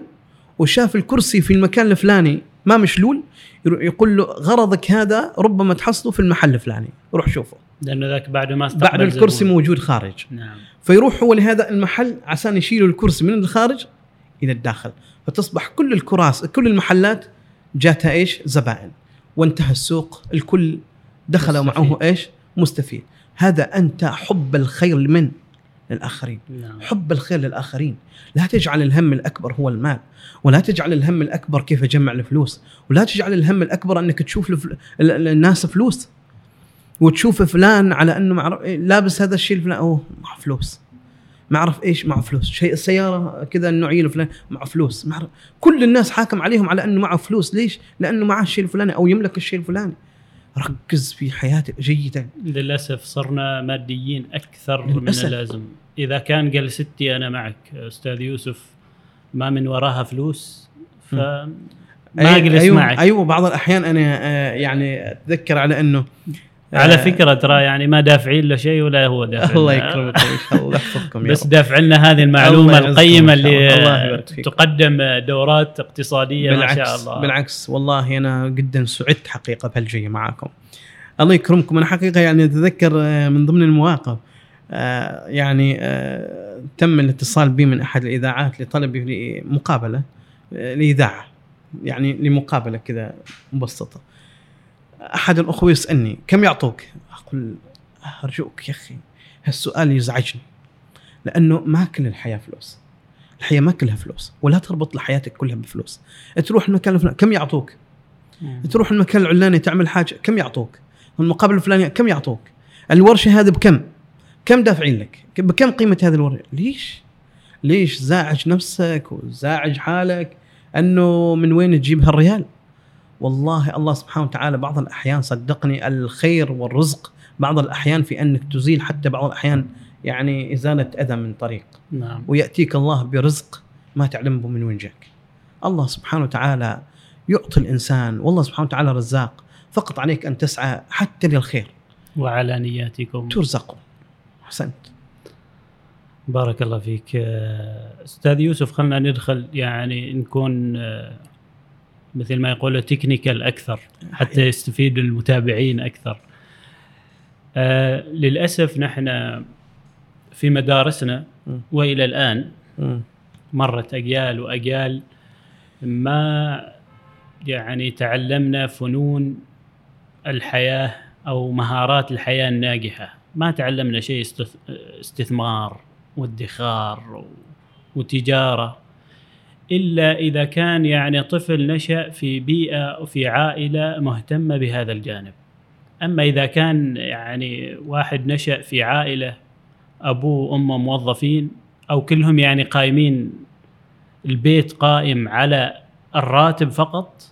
وشاف الكرسي في المكان الفلاني ما مشلول يقول له غرضك هذا ربما تحصله في المحل الفلاني روح شوفه لأنه ذاك بعد ما استقبل بعد الكرسي زبون. موجود خارج نعم فيروح هو لهذا المحل عشان يشيلوا الكرسي من الخارج إلى الداخل فتصبح كل الكراس كل المحلات جاتها إيش؟ زبائن وانتهى السوق الكل دخل معه إيش؟ مستفيد هذا أنت حب الخير لمن؟ للآخرين. نعم. حب الخير للآخرين. لا تجعل الهم الأكبر هو المال ولا تجعل الهم الأكبر كيف اجمع الفلوس ولا تجعل الهم الأكبر أنك تشوف الفل... الناس فلوس وتشوف فلان على أنه معرف لابس هذا الشيء الفلاني أوه معه فلوس. ما أعرف إيش معه فلوس. شيء السيارة كذا النوعية الفلانية معه فلوس. معرف كل الناس حاكم عليهم على أنه معه فلوس. ليش؟ لأنه معه الشيء الفلاني أو يملك الشيء الفلاني. ركز في حياتك جيدا. للأسف صرنا ماديين أكثر للأسف. من اللازم. إذا كان قال ستي أنا معك أستاذ يوسف ما من وراها فلوس ف ما أقدر أيوة معك. أيوه بعض الأحيان أنا آه، يعني أتذكر على أنه على آه. فكرة ترى يعني ما دافعين له شيء ولا هو دافع الله يكرمكم ان شاء الله يحفظكم بس دافع لنا هذه المعلومة القيمة اللي تقدم دورات اقتصادية بالعكس ما شاء الله. بالعكس والله أنا جدا سعدت حقيقة بهالجيه معاكم. الله يكرمكم. أنا حقيقة يعني أتذكر آه، من ضمن المواقف آه، يعني تم الاتصال بي من أحد الإذاعات لطلبي لمقابلة لإذاعة يعني لمقابلة كذا مبسطة. أحد الأخوة يسألني كم يعطوك؟ أقول أرجوك يا أخي هالسؤال يزعجني لأنه ما كل الحياة فلوس الحياة ما كلها فلوس ولا تربط لحياتك كلها بفلوس تروح المكان الفلاني كم يعطوك؟ مم. تروح المكان العلاني تعمل حاجة كم يعطوك؟ المقابله الفلانيه كم يعطوك؟ الورشة هذه بكم؟ كم دافعين لك؟ بكم قيمة هذه الورشة؟ ليش؟ ليش زاعج نفسك وزاعج حالك أنه من وين تجيب هالريال؟ والله الله سبحانه وتعالى بعض الأحيان صدقني الخير والرزق بعض الأحيان في أنك تزيل حتى بعض الأحيان يعني إزالة أذى من طريق. نعم. ويأتيك الله برزق ما تعلم من وين جاك الله سبحانه وتعالى يعطي الإنسان والله سبحانه وتعالى رزاق. فقط عليك أن تسعى حتى للخير. وعلى نياتكم ترزق أحسنت. بارك الله فيك. أستاذ يوسف خلنا ندخل يعني نكون مثل ما يقولوا تكنيكال أكثر حتى يستفيد المتابعين أكثر. آه للأسف نحن في مدارسنا وإلى الآن مرت أجيال وأجيال ما يعني تعلمنا فنون الحياة أو مهارات الحياة الناجحة. ما تعلمنا شيء استث- استثمار وادخار وتجارة. إلا إذا كان يعني طفل نشأ في بيئة وفي عائلة مهتمه بهذا الجانب. أما إذا كان يعني واحد نشأ في عائلة أبوه وأمه موظفين أو كلهم يعني قايمين البيت قائم على الراتب فقط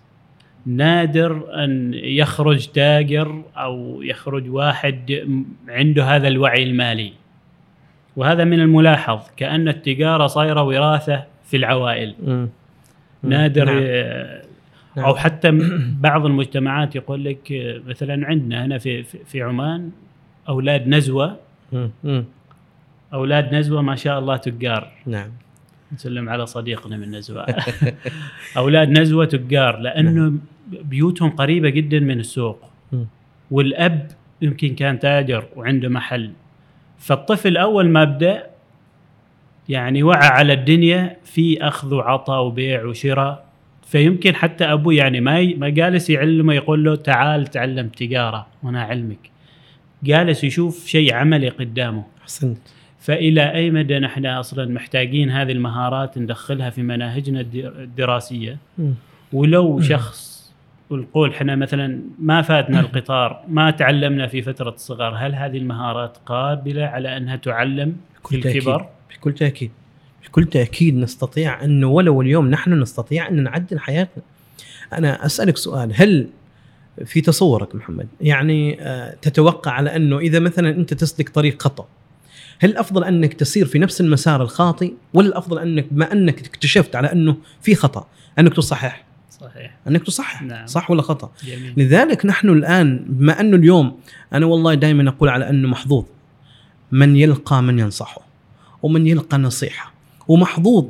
نادر أن يخرج تاجر أو يخرج واحد عنده هذا الوعي المالي. وهذا من الملاحظ كأن التجارة صايرة وراثة في العوائل مم. نادر نعم. آه، نعم. أو حتى بعض المجتمعات يقول لك آه، مثلا عندنا هنا في في- عمان أولاد نزوة مم. أولاد نزوة ما شاء الله تجار نعم نسلم على صديقنا من نزوة أولاد نزوة تجار لأنه بيوتهم قريبة جدا من السوق مم. والأب يمكن كان تاجر وعنده محل فالطفل أول ما بدا يعني وعى على الدنيا في أخذ وعطاء وبيع وشراء. فيمكن حتى أبوه يعني ما ي- ما جالس يعلمه يقول له تعال تعلم تجارة وأنا أعلمك. جالس يشوف شيء عملي قدامه. أحسنت. فإلى أي مدى نحن أصلا محتاجين هذه المهارات ندخلها في مناهجنا الد- الدراسية؟ مم. ولو شخص ونقول إحنا مثلا ما فاتنا القطار ما تعلمنا في فترة الصغر هل هذه المهارات قابلة على أنها تعلم في. الكبر؟ بكل تأكيد. بكل تأكيد نستطيع انه ولو اليوم نحن نستطيع أن نعدل حياتنا. أنا أسألك سؤال هل في تصورك محمد؟ يعني آه، تتوقع على أنه إذا مثلا أنت تسلك طريق خطأ هل الأفضل أنك تسير في نفس المسار الخاطئ ولا الأفضل أنك بما أنك اكتشفت على أنه في خطأ أنك تصحح؟ صحيح. أنك تصحح نعم. صح ولا خطأ؟ جميل. لذلك نحن الآن بما أنه اليوم أنا والله دائما أقول على أنه محظوظ. من يلقى من ينصحه. ومن يلقى نصيحة. ومحظوظ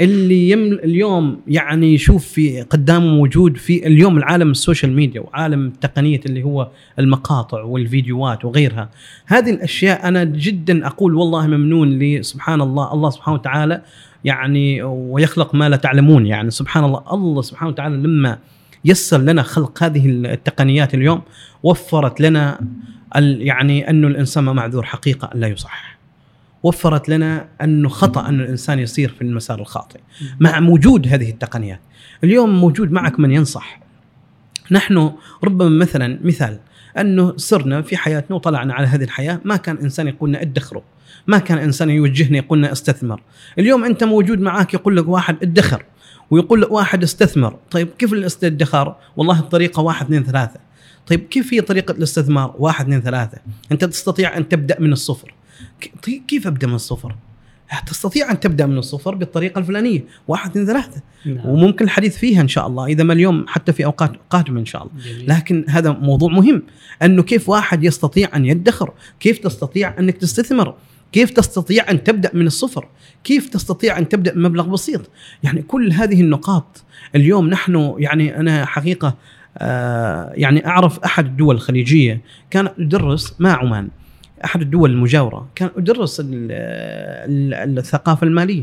اللي يم اليوم يعني يشوف في قدامه موجود في اليوم العالم السوشيال ميديا وعالم التقنية اللي هو المقاطع والفيديوهات وغيرها. هذه الأشياء أنا جدا أقول والله ممنون لي سبحان الله الله سبحانه وتعالى يعني ويخلق ما لا تعلمون يعني سبحان الله. الله سبحانه وتعالى لما يسر لنا خلق هذه التقنيات اليوم وفرت لنا يعني انه الإنسان ما معذور حقيقه لا يصحح. وفرت لنا أنه خطأ أن الإنسان يسير في المسار الخاطئ. مع وجود هذه التقنيات. اليوم موجود معك من ينصح. نحن ربما مثلا مثال أنه سرنا في حياتنا وطلعنا على هذه الحياة ما كان إنسان يقول لنا ادخروا. ما كان إنسان يوجهنا يقول لنا استثمر. اليوم أنت موجود معك يقول لك واحد ادخر ويقول لك واحد استثمر. طيب كيف الادخار والله الطريقة واحد اثنين ثلاثة. طيب كيف هي طريقة الاستثمار؟ واحد اثنين ثلاثة. أنت تستطيع أن تبدأ من الصفر. كيف أبدأ من الصفر؟ تستطيع أن تبدأ من الصفر بالطريقة الفلانية واحد اثنين ثلاثة. نعم. وممكن الحديث فيها إن شاء الله إذا ما اليوم حتى في أوقات قادمة إن شاء الله. جميل. لكن هذا موضوع مهم أنه كيف واحد يستطيع أن يدخر؟ كيف تستطيع أنك تستثمر؟ كيف تستطيع أن تبدأ من الصفر؟ كيف تستطيع أن تبدأ بمبلغ بسيط؟ يعني كل هذه النقاط اليوم نحن يعني أنا حقيقة آه يعني أعرف أحد الدول الخليجية كان يدرس مع عمان. أحد الدول المجاورة. كان ال- الثقافة المالية.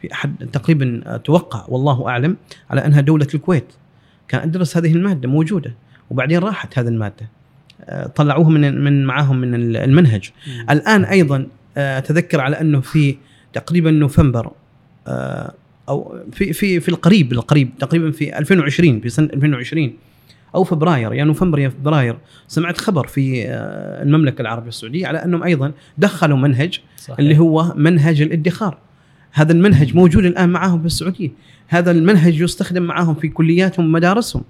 في أحد تقريبا أتوقع والله أعلم على أنها دولة الكويت. كان ادرس هذه المادة موجودة. وبعدين راحت هذه المادة. آه، طلعوها من من معاهم من المنهج. مم. الآن أيضا آه، أتذكر على أنه في تقريبا نوفمبر آه، أو في في في القريب القريب تقريبا في 2020 في سنة 2020 أو فبراير يا نوفمبر يا فبراير. سمعت خبر في آه، المملكة العربية السعودية على أنهم أيضا دخلوا منهج صحيح. اللي هو منهج الادخار. هذا المنهج موجود الآن معاهم في السعودية. هذا المنهج يستخدم معاهم في كلياتهم ومدارسهم.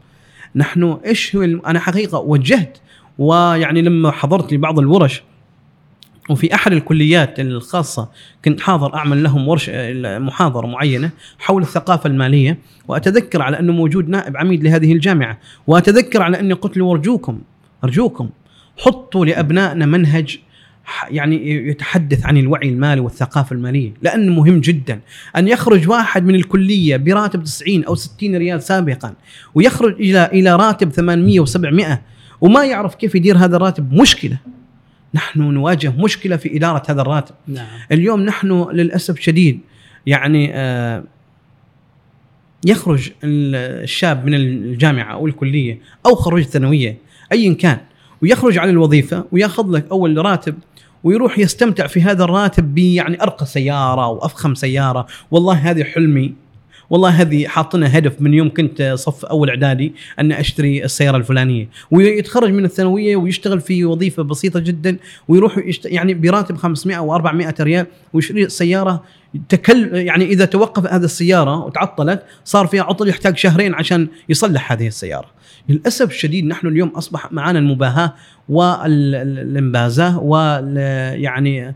نحن إيش أنا حقيقة وجهت ويعني لما حضرت لبعض الورش وفي أحد الكليات الخاصة كنت حاضر أعمل لهم ورشه محاضرة معينة حول الثقافة المالية وأتذكر على أنه موجود نائب عميد لهذه الجامعة وأتذكر على أني قلت له أرجوكم أرجوكم حطوا لأبنائنا منهج يعني يتحدث عن الوعي المالي والثقافة المالية لأنه مهم جدا أن يخرج واحد من الكلية براتب 90 أو 60 ريال سابقا ويخرج إلى إلى راتب 800 و700 وما يعرف كيف يدير هذا الراتب مشكلة. نحن نواجه مشكلة في إدارة هذا الراتب. نعم. اليوم نحن للأسف شديد يعني آه يخرج الشاب من الجامعة أو الكلية أو خريج الثانوية ايا كان ويخرج على الوظيفة ويأخذ لك أول راتب ويروح يستمتع في هذا الراتب بيعني أرقى سيارة وافخم سيارة. والله هذه حلمي. والله هذه حاطنا هدف من يوم كنت صف أول إعدادي أن أشتري السيارة الفلانية ويتخرج من الثانوية ويشتغل في وظيفة بسيطة جدا ويروح. يعني براتب 500 أو 400 ريال ويشتري سياره تكل يعني إذا توقف هذه السيارة وتعطلت صار فيها عطل يحتاج شهرين عشان يصلح هذه السيارة. للأسف الشديد نحن اليوم أصبح معنا المباهاة والإنبازة ويعني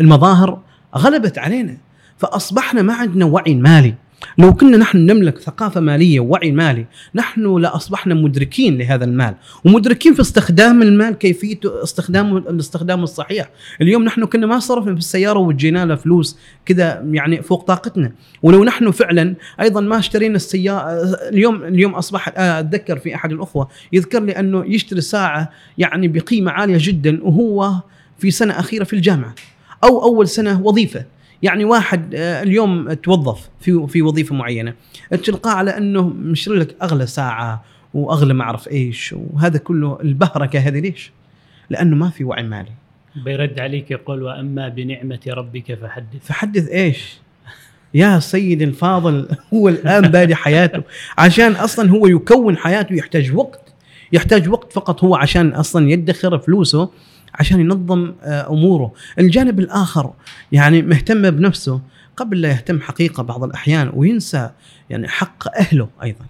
المظاهر غلبت علينا فأصبحنا ما عندنا وعي مالي. لو كنا نحن نملك ثقافة مالية ووعي مالي نحن لأصبحنا مدركين لهذا المال. ومدركين في استخدام المال كيفية استخدامه الاستخدام الصحيح. اليوم نحن كنا ما صرفنا في السيارة وجينا له فلوس كذا يعني فوق طاقتنا. ولو نحن فعلا أيضا ما اشترينا السيارة اليوم اليوم أصبح أتذكر في أحد الأخوة يذكر لي أنه يشتري ساعة يعني بقيمة عالية جدا وهو في سنة أخيرة في الجامعة أو أول سنة وظيفة. يعني واحد آه، اليوم توظف في في وظيفة معينة تلقاه على أنه مشتري لك أغلى ساعة وأغلى ما أعرف إيش وهذا كله البهركة هذه ليش؟ لأنه ما في وعي مالي بيرد عليك يقول وأما بنعمة ربك فحدث فحدث إيش؟ يا سيدي الفاضل هو الآن بادي حياته عشان أصلا هو يكون حياته يحتاج وقت يحتاج وقت فقط هو عشان أصلا يدخر فلوسه عشان ينظم آه، أموره. الجانب الآخر يعني مهتم بنفسه قبل لا يهتم حقيقة بعض الأحيان وينسى يعني حق أهله أيضا.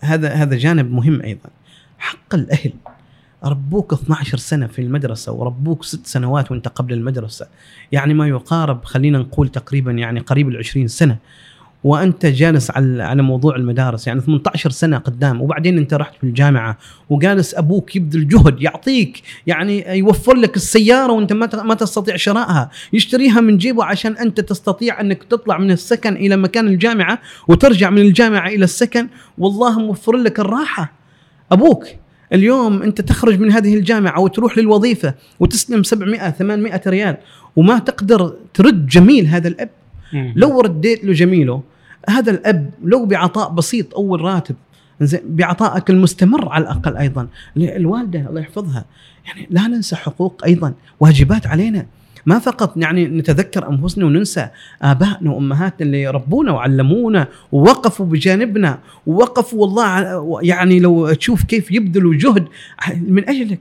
هذا هذا جانب مهم أيضا. حق الأهل. ربوك 12 سنة في المدرسة وربوك ست سنوات وانت قبل المدرسة. يعني ما يقارب خلينا نقول تقريبا يعني قريب العشرين سنة. وأنت جالس على على موضوع المدارس يعني 18 سنة قدام وبعدين أنت رحت في الجامعة وجالس أبوك يبذل جهد يعطيك يعني يوفر لك السيارة وأنت ما ما تستطيع شرائها يشتريها من جيبه عشان أنت تستطيع أنك تطلع من السكن إلى مكان الجامعة وترجع من الجامعة إلى السكن. والله موفر لك الراحة. أبوك اليوم أنت تخرج من هذه الجامعة وتروح للوظيفة وتسلم 700 800 ريال وما تقدر ترد جميل هذا الأب. لو رديت له جميله هذا الأب لو بعطاء بسيط أول راتب بعطائك المستمر على الأقل أيضا. الوالدة الله يحفظها. يعني لا ننسى حقوق أيضا. واجبات علينا. ما فقط يعني نتذكر أنفسنا وننسى آبائنا وأمهاتنا اللي ربونا وعلمونا ووقفوا بجانبنا. ووقفوا والله يعني لو تشوف كيف يبذلوا جهد من أجلك.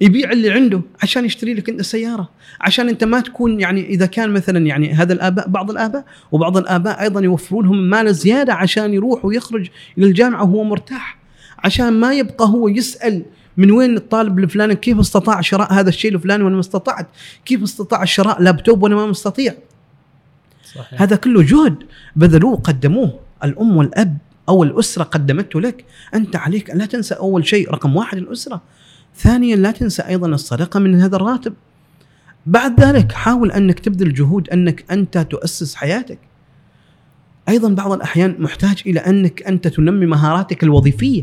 يبيع اللي عنده عشان يشتري لك انت سيارة. عشان انت ما تكون يعني إذا كان مثلا يعني هذا الآباء بعض الآباء وبعض الآباء أيضا يوفرون لهم مال زيادة عشان يروح ويخرج إلى الجامعة وهو مرتاح. عشان ما يبقى هو يسأل من وين الطالب الفلاني كيف استطاع شراء هذا الشيء الفلاني وأنا ما استطعت؟ كيف استطاع شراء لابتوب وأنا ما مستطيع؟ صحيح. هذا كله جهد بذلوه قدموه. الأم والأب أو الأسرة قدمته لك. أنت عليك لا تنسى أول شيء رقم واحد الأسرة. ثانيا لا تنسى أيضا الصدقة من هذا الراتب. بعد ذلك حاول انك تبذل جهود أنك أنت تؤسس حياتك. أيضا بعض الأحيان محتاج إلى أنك أنت تنمي مهاراتك الوظيفية.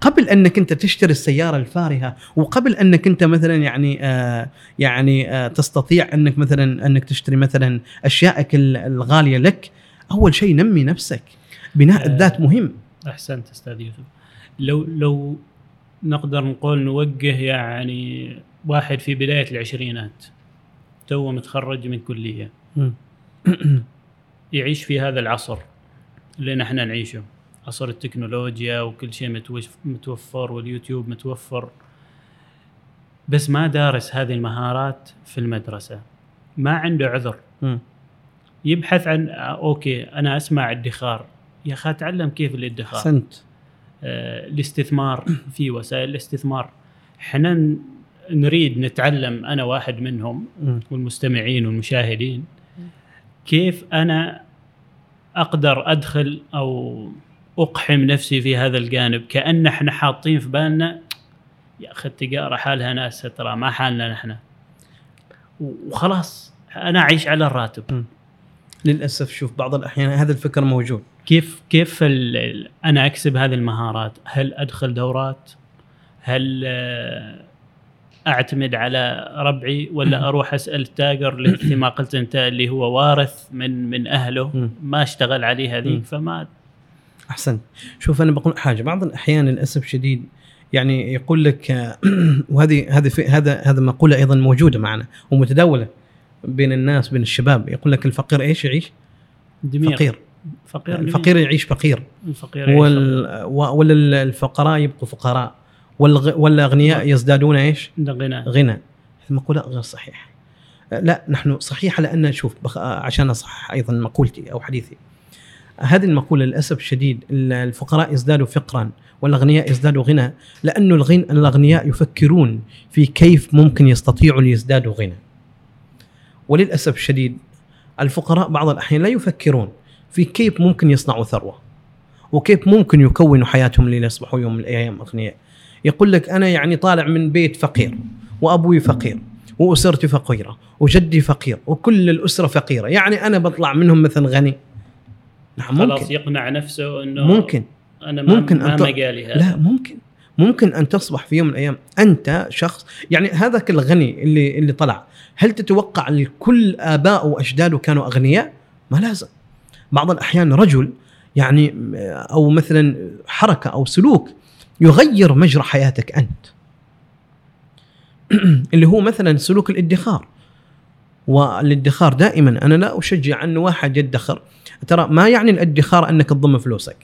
قبل أنك أنت تشتري السيارة الفارهة وقبل أنك أنت مثلا يعني آه يعني آه تستطيع أنك مثلا أنك تشتري مثلا أشيائك الغالية لك أول شيء نمي نفسك. بناء آه الذات مهم. أحسنت أستاذ يوسف. لو لو نقدر نقول نوجه يعني واحد في بداية العشرينات. تو متخرج من كلية. يعيش في هذا العصر اللي نحن نعيشه. عصر التكنولوجيا وكل شيء متوفر واليوتيوب متوفر. بس ما دارس هذه المهارات في المدرسة. ما عنده عذر. يبحث عن أوكي أنا أسمع ادخار. يا أخي أتعلم كيف الادخار؟ أحسنت. آه، الاستثمار في وسائل الاستثمار. إحنا نريد نتعلم أنا واحد منهم والمستمعين والمشاهدين. كيف أنا أقدر أدخل أو أقحم نفسي في هذا الجانب؟ كأن إحنا حاطين في بالنا يا أخي التجارة حالها ناس ترى ما حالنا نحن. وخلاص أنا أعيش على الراتب. للأسف شوف بعض الأحيان هذا الفكر موجود. كيف كيف أنا أكسب هذه المهارات؟ هل أدخل دورات؟ هل أعتمد على ربعي ولا أروح أسأل التاجر اللي مثل ما قلت أنت اللي هو وارث من من أهله. ما أشتغل عليه. هذيك فما احسنت شوف أنا بقول حاجة بعض الأحيان للاسف شديد يعني يقول لك آه، وهذه هذه هذا هذا مقولة أيضا موجودة معنا ومتداولة بين الناس بين الشباب يقول لك الفقير إيش يعيش؟ دمير فقير فقير الفقير يعيش فقير. الفقير يعيش وال ولا الفقراء يبقوا فقراء. والغ- والأغنياء يزدادون إيش؟ غنى. غنى. المقولة غير صحيحة لا نحن صحيحة لأن شوف بخ... عشان أصحح أيضا مقولتي أو حديثي. هذه المقولة للأسف الشديد الفقراء يزدادوا فقرا والأغنياء يزدادوا غنى لأنه الغن... الأغنياء يفكرون في كيف ممكن يستطيعوا ليزدادوا غنى. وللأسف الشديد الفقراء بعض الأحيان لا يفكرون. في كيف ممكن يصنعوا ثروة؟ وكيف ممكن يكونوا حياتهم ليصبحوا يوم من الأيام أغنياء؟ يقول لك أنا يعني طالع من بيت فقير وأبوي فقير وأسرتي فقيرة وجدي فقير وكل الأسرة فقيرة. يعني أنا بطلع منهم مثلا غني؟ نعم خلاص ممكن يقنع نفسه إنه ممكن. أنا ما ممكن ما أن مجالي هذا. لا ممكن. ممكن أن تصبح في يوم من الأيام أنت شخص يعني هذاك الغني اللي اللي طلع. هل تتوقع إن كل ابائه وأجداده كانوا أغنياء؟ ما لازم. بعض الأحيان رجل يعني أو مثلا حركة أو سلوك يغير مجرى حياتك أنت. اللي هو مثلا سلوك الادخار. والادخار دائما أنا لا أشجع انه واحد يدخر. ترى ما يعني الادخار أنك تضم فلوسك؟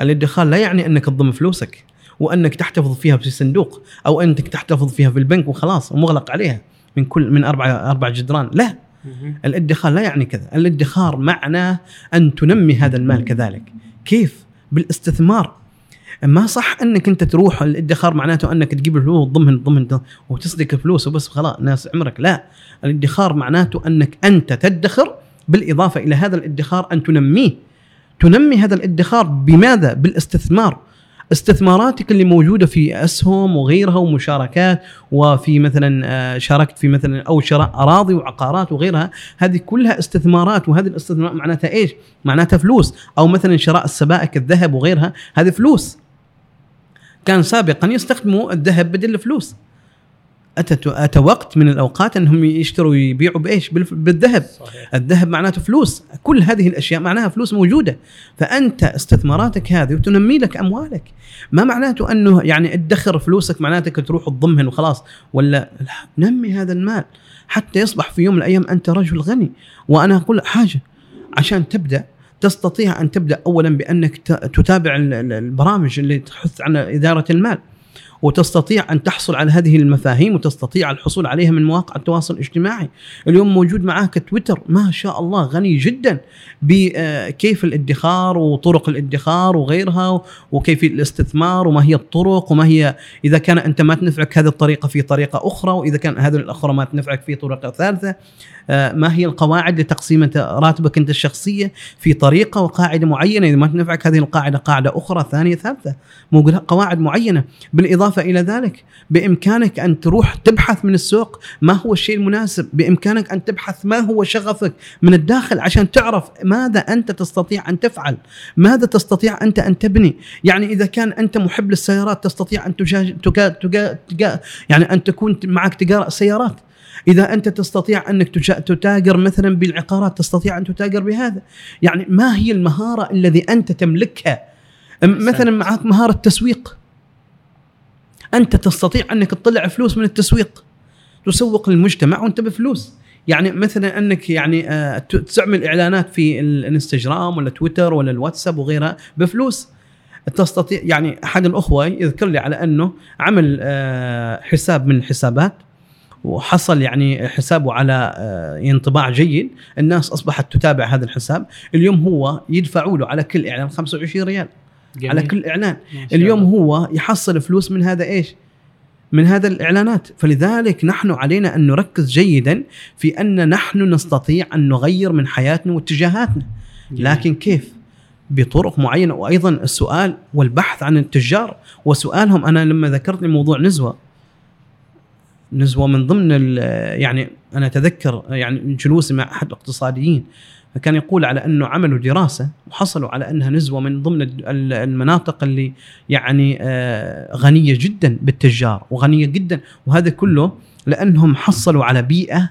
الادخار لا يعني أنك تضم فلوسك وأنك تحتفظ فيها في صندوق أو أنك تحتفظ فيها في البنك وخلاص ومغلق عليها من كل من أربع أربع جدران. لا. الادخار لا يعني كذا. الادخار معناه أن تنمي هذا المال كذلك. كيف؟ بالاستثمار. ما صح أنك أنت تروح الادخار معناته أنك تجيب الفلوس ضمن ضمن وتصدق الفلوس وبس خلاص ناس عمرك. لا. الادخار معناته أنك أنت تدخر بالإضافة إلى هذا الادخار أن تنميه. تنمي هذا الادخار بماذا؟ بالاستثمار. استثماراتك اللي موجودة في أسهم وغيرها ومشاركات وفي مثلا آه، شاركت في مثلا أو شراء أراضي وعقارات وغيرها هذه كلها استثمارات وهذه الاستثمارات معناتها إيش؟ معناتها فلوس. أو مثلا شراء السبائك الذهب وغيرها هذه فلوس. كان سابقا يستخدموا الذهب بدل الفلوس. أتت أتى وقت من الأوقات أنهم يشتروا ويبيعوا بإيش؟ بالذهب. صحيح. الذهب معناته فلوس. كل هذه الأشياء معناها فلوس موجودة. فأنت استثماراتك هذه وتنمي لك أموالك. ما معناته أنه يعني ادخر فلوسك معناتك تروح تضمهن وخلاص. ولا لا. نمي هذا المال. حتى يصبح في يوم من الأيام أنت رجل غني. وأنا أقول حاجة. عشان تبدأ تستطيع أن تبدأ اولا بأنك تتابع ال- ال- البرامج اللي تحث على إدارة المال. وتستطيع أن تحصل على هذه المفاهيم وتستطيع الحصول عليها من مواقع التواصل الاجتماعي. اليوم موجود معك تويتر ما شاء الله غني جدا بكيف الادخار وطرق الادخار وغيرها وكيف الاستثمار وما هي الطرق وما هي إذا كان أنت ما تنفعك هذه الطريقة في طريقة أخرى وإذا كان هذه الأخرى ما تنفعك في طريقه ثالثة. ما هي القواعد لتقسيم راتبك أنت الشخصية في طريقة وقاعدة معينة؟ إذا ما تنفعك هذه القاعدة قاعدة أخرى ثانية ثالثة مو قواعد معينة. بالإضافة إلى ذلك بإمكانك أن تروح تبحث من السوق ما هو الشيء المناسب بإمكانك أن تبحث ما هو شغفك من الداخل عشان تعرف ماذا أنت تستطيع أن تفعل ماذا تستطيع أنت أن تبني. يعني إذا كان أنت محب للسيارات تستطيع أن تجا تجا تجا يعني أن تكون معك تجاره سيارات. إذا أنت تستطيع أنك تتاجر مثلا بالعقارات تستطيع أن تتاجر بهذا. يعني ما هي المهارة الذي أنت تملكها؟ مثلا معك مهارة تسويق أنت تستطيع أنك تطلع فلوس من التسويق. تسوق للمجتمع وأنت بفلوس. يعني مثلا أنك يعني آه، تعمل إعلانات في الانستغرام ولا تويتر ولا الواتساب وغيرها بفلوس. تستطيع يعني أحد الأخوة يذكر لي على أنه عمل آه، حساب من الحسابات. وحصل يعني حسابه على آه، انطباع جيد الناس أصبحت تتابع هذا الحساب اليوم هو يدفعوا له على كل إعلان 25 ريال جميل. على كل إعلان اليوم الله. هو يحصل فلوس من هذا إيش؟ من هذا الإعلانات، فلذلك نحن علينا أن نركز جيدا في أن نحن نستطيع أن نغير من حياتنا واتجاهاتنا، جميل. لكن كيف؟ بطرق معينة وأيضا السؤال والبحث عن التجار وسؤالهم أنا لما ذكرت لي موضوع نزوة نزوة من ضمن يعني أنا أتذكر يعني جلوسي مع أحد الاقتصاديين كان يقول على أنه عملوا دراسة وحصلوا على أنها نزوة من ضمن ال- ال- المناطق اللي يعني آه، غنية جدا بالتجار وغنية جدا وهذا كله لأنهم حصلوا على بيئة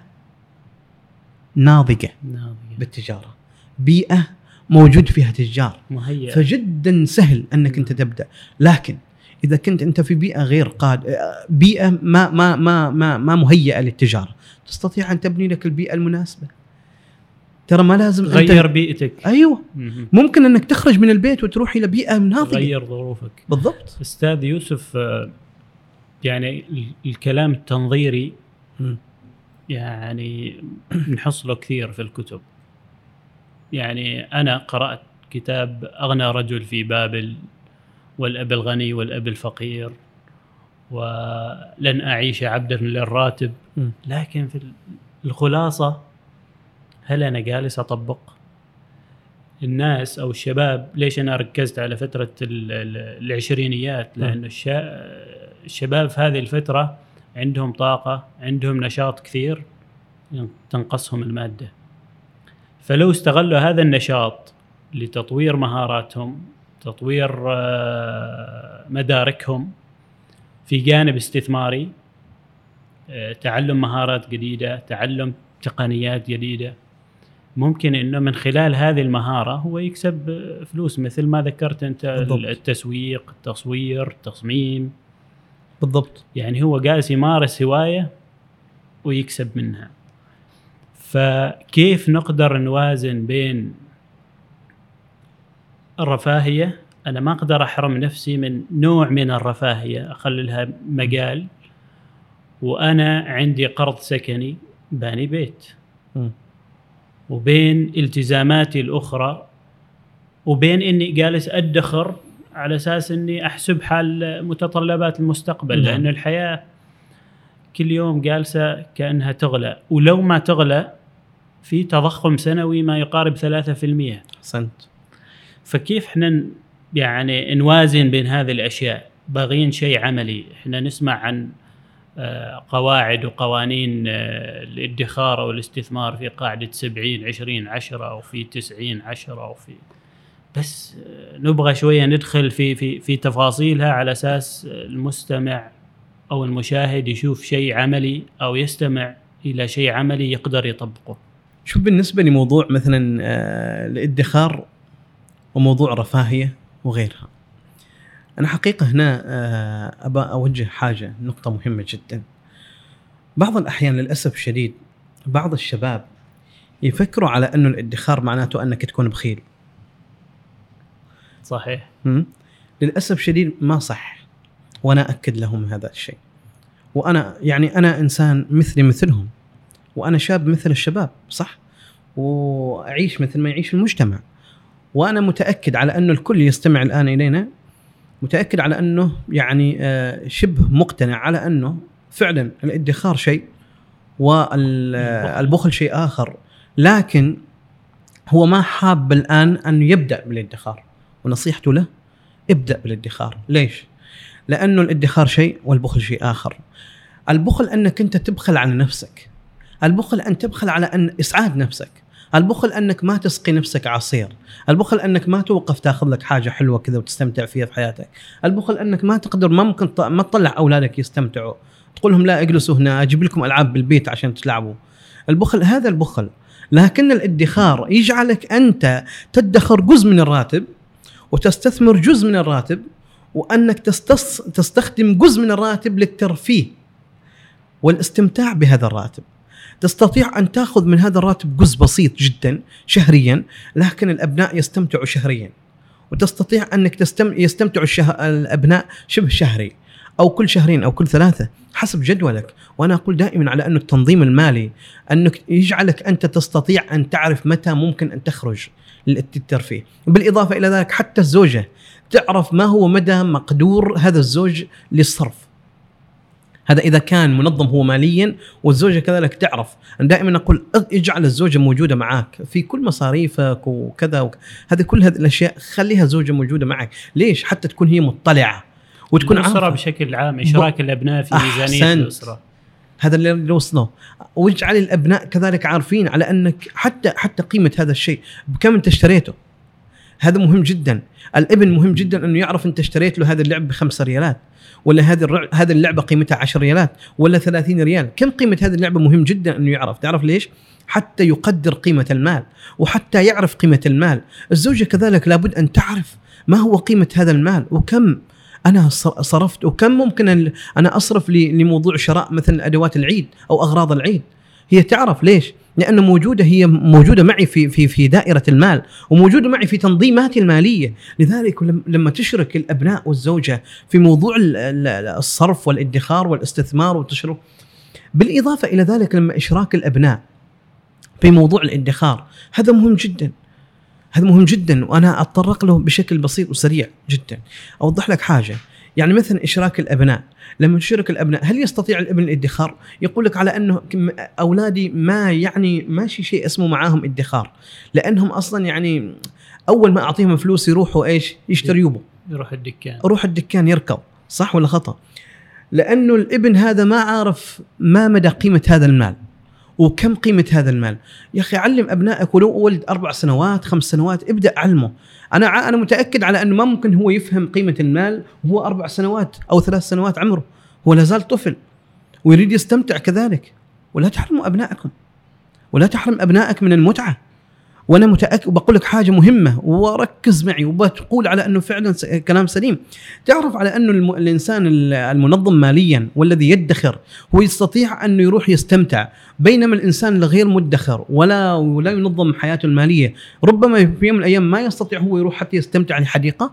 ناضجة ناضية. بالتجارة بيئة موجود فيها تجار مهيئ فجدا سهل أنك أنت تبدأ لكن إذا كنت أنت في بيئة غير قاد بيئة ما ما ما ما, ما مهيئة للتجارة تستطيع أن تبني لك البيئة المناسبة. ترى ما لازم غير بيئتك. أيوه. ممكن أنك تخرج من البيت وتروح إلى بيئة ناضجه غير ظروفك. بالضبط. أستاذ يوسف آه، يعني ال- الكلام التنظيري مم. يعني نحص له كثير في الكتب. يعني أنا قرأت كتاب أغنى رجل في بابل. والأب الغني والأب الفقير. ولن أعيش عبدا للراتب. لكن في الخلاصة هل أنا جالس أطبق؟ الناس أو الشباب ليش أنا ركزت على ال- العشرينيات؟ الشا- الشباب في هذه الفترة عندهم طاقة عندهم نشاط كثير تنقصهم المادة. فلو استغلوا هذا النشاط لتطوير مهاراتهم تطوير آه، مداركهم في جانب استثماري آه، تعلم مهارات جديدة تعلم تقنيات جديدة. ممكن إنه من خلال هذه المهارة هو يكسب فلوس مثل ما ذكرت أنت بالضبط. التسويق التصوير التصميم. بالضبط. يعني هو جالس يمارس هواية ويكسب منها. فكيف نقدر نوازن بين الرفاهية. أنا ما أقدر أحرم نفسي من نوع من الرفاهية أخللها مجال. وأنا عندي قرض سكني باني بيت. وبين التزاماتي الأخرى وبين إني جالس أدخر على أساس إني أحسب حال متطلبات المستقبل. نعم. لأن الحياة كل يوم جالسة كأنها تغلى. ولو ما تغلى في تضخم سنوي ما يقارب 3% أحسنت. فكيف إحنا يعني نوازن بين هذه الأشياء؟ باغيين شيء عملي. إحنا نسمع عن آه، قواعد وقوانين آه، الادخار أو الاستثمار في قاعدة 70 20 10 أو في 90 10 أو في بس آه، نبغى شوية ندخل في في في تفاصيلها على أساس المستمع أو المشاهد يشوف شيء عملي أو يستمع إلى شيء عملي يقدر يطبقه. شوف بالنسبة لموضوع مثلا الادخار؟ وموضوع رفاهية وغيرها. أنا حقيقة هنا آه، ابى أوجه حاجة نقطة مهمة جدا. بعض الأحيان للأسف الشديد بعض الشباب يفكروا على انه الادخار معناته أنك تكون بخيل. صحيح؟ للأسف شديد ما صح وأنا أكد لهم هذا الشيء. وأنا يعني أنا إنسان مثلي مثلهم وأنا شاب مثل الشباب صح؟ وأعيش مثل ما يعيش المجتمع. وأنا متأكد على أنه الكل يستمع الآن إلينا متأكد على أنه يعني آه، شبه مقتنع على أنه فعلا الادخار شيء والبخل شيء آخر لكن هو ما حاب الآن أن يبدأ بالادخار. ونصيحته له ابدأ بالادخار. ليش؟ لأنه الادخار شيء والبخل شيء آخر. البخل أنك أنت تبخل على نفسك. البخل أن تبخل على أن إسعاد نفسك. البخل أنك ما تسقي نفسك عصير. البخل أنك ما توقف تاخذ لك حاجة حلوة كذا وتستمتع فيها في حياتك. البخل أنك ما تقدر ما ممكن ما تطلع أولادك يستمتعوا. تقول لهم لا اجلسوا هنا أجيب لكم ألعاب بالبيت عشان تلعبوا. البخل هذا البخل. لكن الادخار يجعلك أنت تدخر جزء من الراتب وتستثمر جزء من الراتب وأنك تستخدم جزء من الراتب للترفيه والاستمتاع بهذا الراتب. تستطيع أن تأخذ من هذا الراتب جزء بسيط جدا شهريا لكن الأبناء يستمتعوا شهريا. وتستطيع أنك تستم... يستمتعوا الشه... الأبناء شبه شهري أو كل شهرين أو كل ثلاثة حسب جدولك. وأنا أقول دائما على انه التنظيم المالي أنك يجعلك أنت تستطيع أن تعرف متى ممكن أن تخرج للترفيه بالإضافة إلى ذلك حتى الزوجة تعرف ما هو مدى مقدور هذا الزوج للصرف. هذا إذا كان منظم هو ماليا والزوجة كذلك تعرف. أنا دائما أقول اجعل الزوجة موجودة معك في كل مصاريفك وكذا وك... هذه كل هذه الأشياء خليها زوجة موجودة معك. ليش؟ حتى تكون هي مطلعة وتكون الاسره عارفة. بشكل عام إشراك الأبناء في ميزانية. الأسرة. هذا اللي وصله واجعل الأبناء كذلك عارفين على أنك حتى حتى قيمة هذا الشيء. بكم أنت اشتريته؟ هذا مهم جدا. الإبن مهم جدا أنه يعرف أنت اشتريت له هذا اللعب بخمسة ريالات ولا هذه. هذه اللعبة قيمتها 10 ريالات ولا 30 ريال. كم قيمة هذه اللعبة مهم جدا أنه يعرف؟ تعرف ليش؟ حتى يقدر قيمة المال وحتى يعرف قيمة المال. الزوجة كذلك لابد أن تعرف ما هو قيمة هذا المال وكم أنا صرفت وكم ممكن أنا أصرف لموضوع شراء مثل أدوات العيد أو أغراض العيد. هي تعرف ليش؟ لأنه موجودة هي موجودة معي في في في دائرة المال وموجودة معي في تنظيماتي المالية. لذلك لما تشرك الأبناء والزوجة في موضوع الصرف والادخار والاستثمار وتشرك بالإضافة إلى ذلك لما إشراك الأبناء في موضوع الادخار هذا مهم جدا. هذا مهم جدا وأنا أتطرق له بشكل بسيط وسريع جدا. أوضح لك حاجة. يعني مثلا إشراك الأبناء لما تشرك الأبناء هل يستطيع الابن الادخار؟ يقول لك على أنه أولادي ما يعني ماشي شيء اسمه معاهم ادخار لأنهم أصلا يعني أول ما أعطيهم فلوس يروحوا إيش؟ يشتروا يوبو. يروح الدكان. يروح الدكان يركض صح ولا خطأ؟ لأنه الابن هذا ما عارف ما مدى قيمة هذا المال. وكم قيمة هذا المال؟ يا أخي علم أبنائك ولو ولد أربع سنوات خمس سنوات ابدأ علمه. أنا أنا متأكد على أنه ما ممكن هو يفهم قيمة المال وهو أربع سنوات أو ثلاث سنوات عمره. هو لا زال طفل ويريد يستمتع كذلك. ولا تحرموا أبنائكم. ولا تحرم أبنائك من المتعة. وأنا متأكد وبقول لك حاجة مهمة وركز معي وبتقول على أنه فعلا كلام سليم. تعرف على أنه الإنسان المنظم ماليا والذي يدخر هو يستطيع أنه يروح يستمتع بينما الإنسان الغير مدخر ولا ولا ينظم حياته المالية ربما في يوم من الأيام ما يستطيع هو يروح حتى يستمتع في حديقه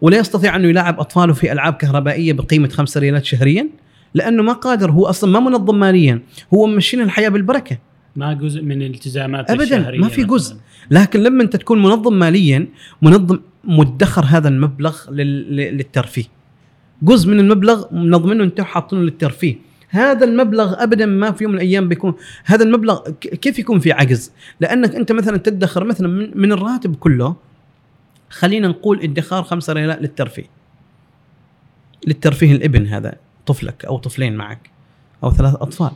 ولا يستطيع أنه يلاعب أطفاله في ألعاب كهربائية بقيمة 5 ريالات شهريا لأنه ما قادر هو أصلا ما منظم ماليا هو ممشينا الحياة بالبركة. ما جزء من الالتزامات ابدا الشهرية ما في جزء. لكن لما أنت تكون منظم ماليا منظم مدخر هذا المبلغ للترفيه. جزء من المبلغ منظمينه انت حاطينه للترفيه. هذا المبلغ ابدا ما في يوم من الأيام بيكون هذا المبلغ كيف يكون في عجز؟ لأنك أنت مثلا تدخر مثلا من الراتب كله خلينا نقول ادخار خمسة ريالات للترفيه. للترفيه الإبن هذا طفلك أو طفلين معك أو ثلاث أطفال.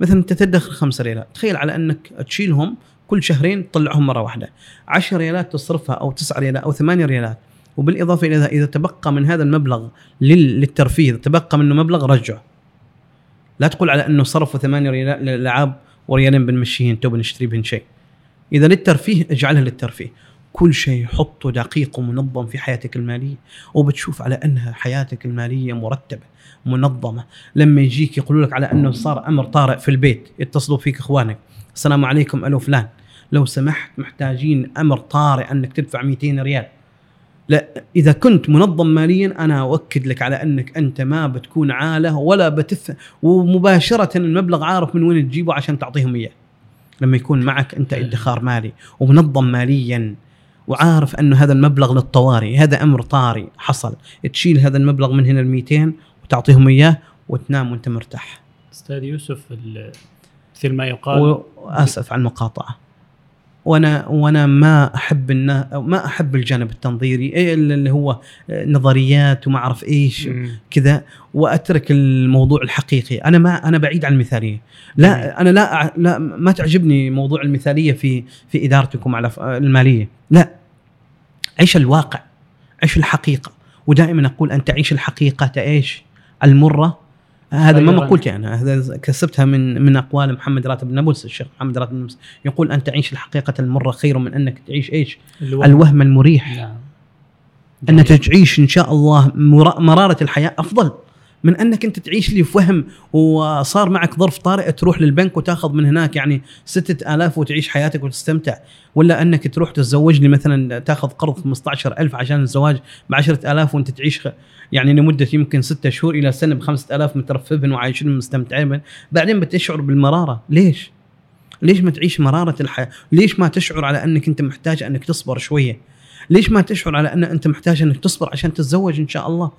مثلا أنت تدخر خمسة ريالات. تخيل على أنك تشيلهم كل شهرين تطلعهم مرة واحدة. 10 ريالات تصرفها أو 9 ريالات أو 8 ريالات. وبالإضافة إلى إذا تبقى من هذا المبلغ للترفيه تبقى منه مبلغ رجعه. لا تقول على أنه صرفوا 8 ريالات للألعاب وريالين بنمشيهن تو بنشتري بهن شيء. إذا للترفيه اجعلها للترفيه. كل شيء حطه دقيق ومنظم في حياتك المالية وبتشوف على أنها حياتك المالية مرتبة منظمة. لما يجيك يقولوا لك على أنه صار أمر طارئ في البيت يتصلوا فيك إخوانك السلام عليكم ألو فلان. لو سمحت محتاجين أمر طارئ أنك تدفع 200 ريال. لا إذا كنت منظم ماليا أنا أؤكد لك على أنك أنت ما بتكون عالة ولا بتف ومباشرة المبلغ عارف من وين تجيبه عشان تعطيهم إياه. لما يكون معك أنت ادخار مالي ومنظم ماليا وعارف انه هذا المبلغ للطوارئ هذا أمر طارئ حصل. تشيل هذا المبلغ من هنا ال 200 وتعطيهم إياه وتنام وأنت مرتاح. أستاذ يوسف مثل ما يقال واسف على المقاطعة. وأنا وأنا ما أحب ما أحب الجانب التنظيري إيه اللي هو نظريات وما أعرف إيش كذا وأترك الموضوع الحقيقي. أنا ما أنا بعيد عن المثالية. لا أنا لا لا ما تعجبني موضوع المثالية في في إدارتكم على المالية. لا. عيش الواقع عيش الحقيقة. ودائما أقول ان تعيش الحقيقة إيش المرة هذا ما مقولتي أنا هذا كسبتها من من أقوال محمد راتب النابلس الشيخ محمد راتب النابلس يقول أن تعيش الحقيقة المرة خير من أنك تعيش إيش؟ الوهم, الوهم المريح. نعم. انك تعيش إن شاء الله مرارة الحياة أفضل. من أنك أنت تعيش لي في وهم وصار معك ظرف طارئ تروح للبنك وتاخذ من هناك يعني ستة آلاف وتعيش حياتك وتستمتع ولا أنك تروح تتزوج لي مثلا تاخذ قرض 15000 عشان الزواج ب 10000 وأنت تعيش يعني لمدة يمكن ستة شهور إلى سنة ب 5000 مترفبن وعايشين مستمتعين بعدين بتشعر بالمرارة ليش؟ ليش ما تعيش مرارة الحياة؟ ليش ما تشعر على أنك أنت محتاج أنك تصبر شوية؟ ليش ما تشعر على أن أنت محتاج أنك تصبر عشان تتزوج إن شاء الله؟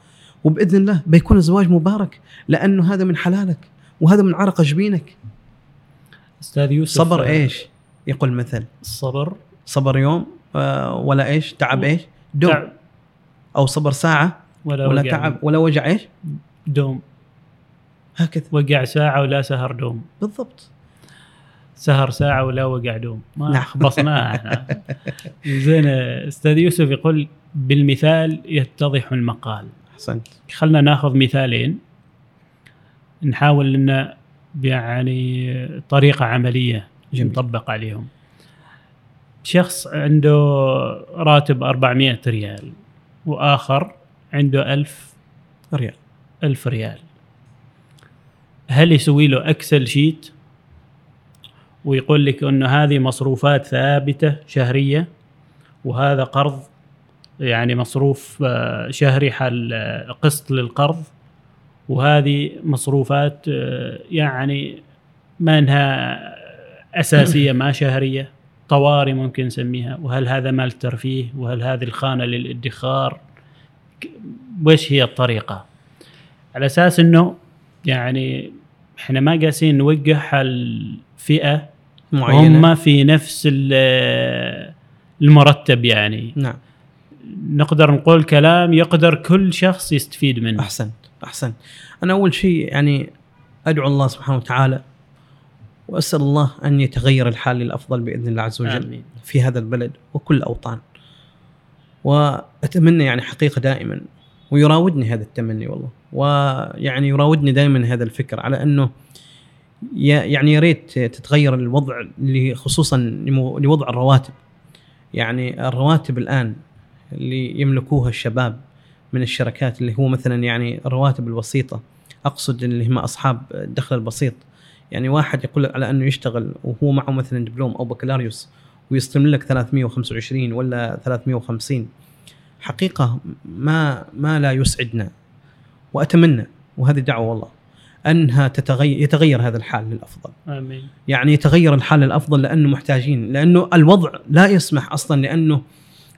وبإذن الله بيكون الزواج مبارك لأنه هذا من حلالك وهذا من عرق جبينك أستاذ يوسف صبر إيش؟ يقول مثل الصبر صبر يوم آه، ولا إيش؟ تعب إيش؟ دوم تعب. أو صبر ساعة ولا, ولا تعب ولا وجع إيش؟ دوم هكذا وقع ساعة ولا سهر دوم بالضبط سهر ساعة ولا وقع دوم ما نعم. خبصناه إحنا زين أستاذ يوسف يقول بالمثال يتضح المقال أحسنت. خلنا ناخذ مثالين. نحاول إن يعني طريقة عملية جميل. نطبق عليهم. شخص عنده راتب 400 ريال وآخر عنده 1000 ريال. 1000 ريال. هل يسوي له Excel sheet ويقول لك إنه هذه مصروفات ثابتة شهرية وهذا قرض يعني مصروف آه، شهري حل آه، قسط للقرض. وهذه مصروفات آه، يعني ما انها أساسية ما شهرية طوارئ ممكن نسميها. وهل هذا مال ترفيه؟ وهل هذه الخانة للادخار؟ وش هي الطريقة؟ على أساس إنه يعني إحنا ما قاسين نوقع الفئه معينة. هم في نفس ال- المرتب يعني. نعم. نقدر نقول كلام يقدر كل شخص يستفيد منه. احسنت احسنت أنا أول شيء يعني أدعو الله سبحانه وتعالى وأسأل الله أن يتغير الحال للافضل بإذن الله عز وجل آمين. في هذا البلد وكل الاوطان وأتمنى يعني حقيقة دائما ويراودني هذا التمني والله. ويعني يراودني دائما هذا الفكر على أنه يعني يا ريت تتغير الوضع اللي خصوصا لوضع الرواتب. يعني الرواتب الآن اللي يملكوها الشباب من الشركات اللي هو مثلا يعني الرواتب البسيطه أقصد اللي هم أصحاب الدخل البسيط. يعني واحد يقول على أنه يشتغل وهو معه مثلا دبلوم أو بكالوريوس ويستلم لك 325 ولا 350 حقيقة ما ما لا يسعدنا. وأتمنى وهذه دعوة والله أنها تتغير يتغير هذا الحال للأفضل. آمين. يعني يتغير الحال الافضل لأنه محتاجين لأنه الوضع لا يسمح أصلا لأنه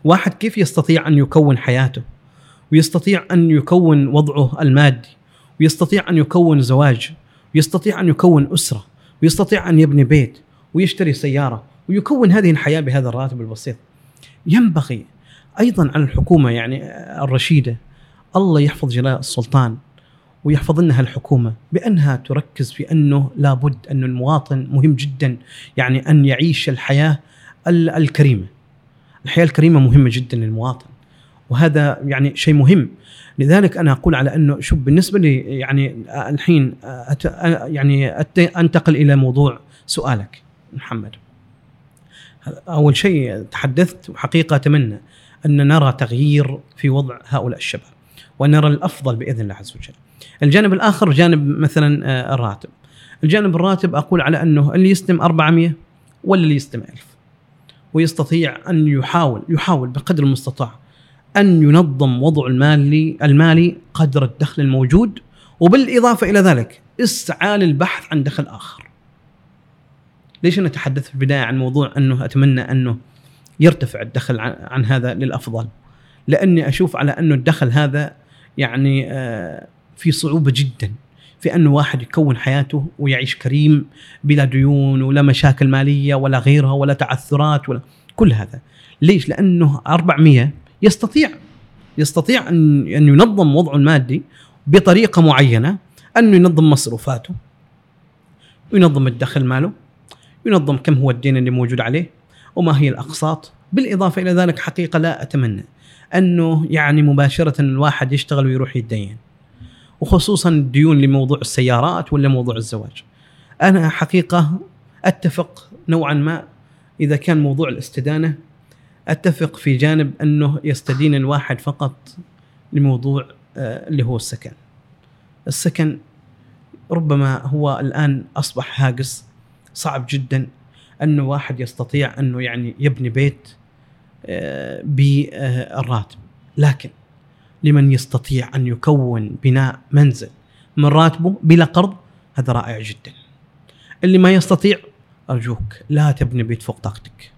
واحد كيف يستطيع أن يكون حياته ويستطيع أن يكون وضعه المادي ويستطيع أن يكون زواج ويستطيع أن يكون أسرة ويستطيع أن يبني بيت ويشتري سيارة ويكون هذه الحياة بهذا الراتب البسيط ينبغي أيضا على الحكومة يعني الرشيدة الله يحفظ جلاله السلطان ويحفظ لنا الحكومة بأنها تركز في أنه لابد أن المواطن مهم جدا يعني أن يعيش الحياة ال- الكريمة. الحياة الكريمة مهمة جدا للمواطن وهذا يعني شيء مهم لذلك أنا أقول على أنه شوف بالنسبة لي يعني الحين أت يعني أت- أنتقل إلى موضوع سؤالك محمد. أول شيء تحدثت وحقيقة أتمنى أن نرى تغيير في وضع هؤلاء الشباب ونرى الأفضل بإذن الله عز وجل. الجانب الآخر جانب مثلا آه، الراتب. الجانب الراتب أقول على أنه اللي يستلم 400 ولا اللي يستلم 1000 ويستطيع أن يحاول يحاول بقدر المستطاع أن ينظم وضعه المالي المالي قدر الدخل الموجود وبالإضافة إلى ذلك إسعى للبحث عن دخل آخر. ليش أنا تحدثت في البداية عن موضوع أنه أتمنى أنه يرتفع الدخل عن, عن هذا للأفضل. لأني أشوف على أنه الدخل هذا يعني آه، في صعوبة جدا في انه واحد يكون حياته ويعيش كريم بلا ديون ولا مشاكل مالية ولا غيرها ولا تعثرات ولا كل هذا. ليش؟ لأنه 400 يستطيع يستطيع أن أن ينظم وضعه المادي بطريقة معينة انه ينظم مصروفاته وينظم الدخل ماله ينظم كم هو الدين اللي موجود عليه وما هي الأقساط بالإضافة إلى ذلك حقيقة لا أتمنى أنه يعني مباشرة الواحد يشتغل ويروح يتدين وخصوصا الديون لموضوع السيارات ولا موضوع الزواج أنا حقيقة أتفق نوعا ما إذا كان موضوع الاستدانة أتفق في جانب أنه يستدين الواحد فقط لموضوع آه، اللي هو السكن. السكن ربما هو الآن أصبح هاجس صعب جدا انه واحد يستطيع أنه يعني يبني بيت آه، بالراتب لكن لمن يستطيع أن يكون بناء منزل من راتبه بلا قرض هذا رائع جدا. اللي ما يستطيع أرجوك لا تبني بيت فوق طاقتك.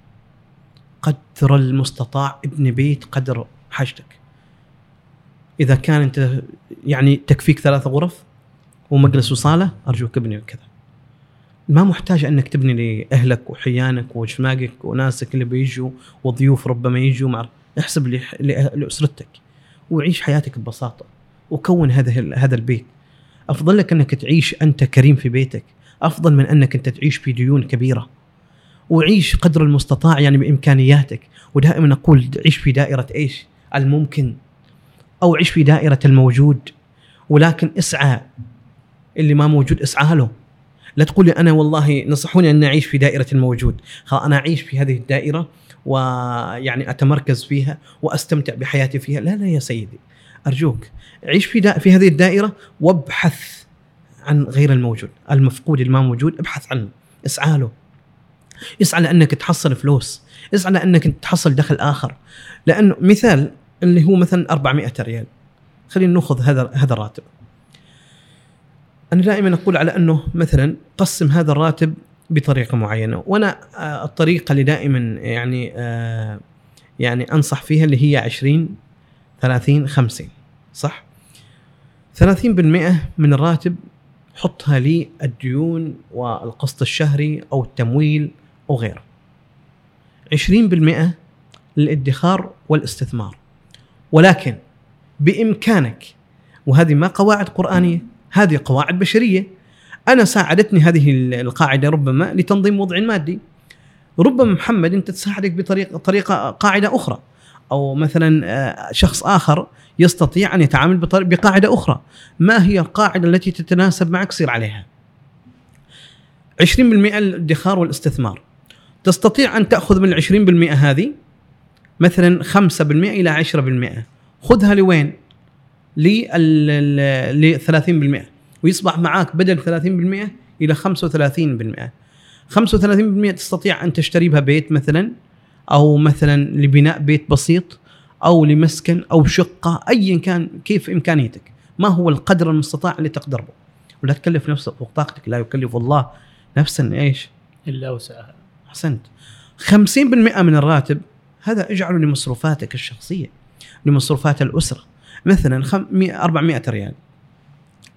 قدر المستطاع ابن بيت قدر حاجتك إذا كان أنت يعني تكفيك ثلاث غرف ومجلس وصالة أرجوك ابني كذا ما محتاج أنك تبني لأهلك وحيانك وجماقك وناسك اللي بيجوا وضيوف ربما يجوا مع احسب لأسرتك وعيش حياتك ببساطة وكون هذا هذا البيت. أفضل لك أنك تعيش أنت كريم في بيتك. أفضل من أنك أنت تعيش في ديون كبيرة. وعيش قدر المستطاع يعني بإمكانياتك. ودائما أقول عيش في دائرة إيش؟ الممكن. أو عيش في دائرة الموجود. ولكن اسعى. اللي ما موجود اسعى له. لا تقول لي أنا والله نصحوني أن أعيش في دائرة الموجود. خلاص أنا أعيش في هذه الدائرة. ويعني أتمركز فيها وأستمتع بحياتي فيها. لا لا يا سيدي أرجوك عيش في دا في هذه الدائرة وابحث عن غير الموجود. المفقود الما موجود ابحث عنه. اسعى له. اسعى لأنك تحصل فلوس. اسعى لأنك تحصل دخل آخر. لأنه مثال اللي هو مثلا 400 ريال. خلينا نأخذ هذا هذا الراتب. أنا دائما أقول على أنه مثلا قسم هذا الراتب بطريقة معينة. وأنا آه، الطريقة اللي دائما يعني آه، يعني أنصح فيها اللي هي 20 30 50 صح؟ 30% من الراتب حطها للديون والقسط الشهري أو التمويل أو غيره. 20% للادخار والاستثمار. ولكن بإمكانك وهذه ما قواعد قرآنية هذه قواعد بشرية أنا ساعدتني هذه القاعدة ربما لتنظيم وضع مادي. ربما محمد أنت تساعدك بطريقه طريقة قاعدة أخرى. أو مثلا آه، شخص آخر يستطيع أن يتعامل بقاعدة أخرى. ما هي القاعدة التي تتناسب معك؟ سير عليها. 20% الادخار والاستثمار. تستطيع أن تأخذ من ال 20% هذه؟ مثلا 5% إلى 10% خذها لوين؟ ل 30% ويصبح معاك بدل 30% إلى 35% 35% تستطيع أن تشتري بها بيت مثلا أو مثلا لبناء بيت بسيط أو لمسكن أو شقة ايا كان كيف إمكانيتك. ما هو القدر المستطاع اللي تقدر به؟ ولا تكلف نفسك فوق طاقتك لا يكلف الله نفسا إيش؟ إلا وسعها. أحسنت. 50% من الراتب هذا اجعله لمصروفاتك الشخصية لمصروفات الأسرة. مثلا 400 ريال.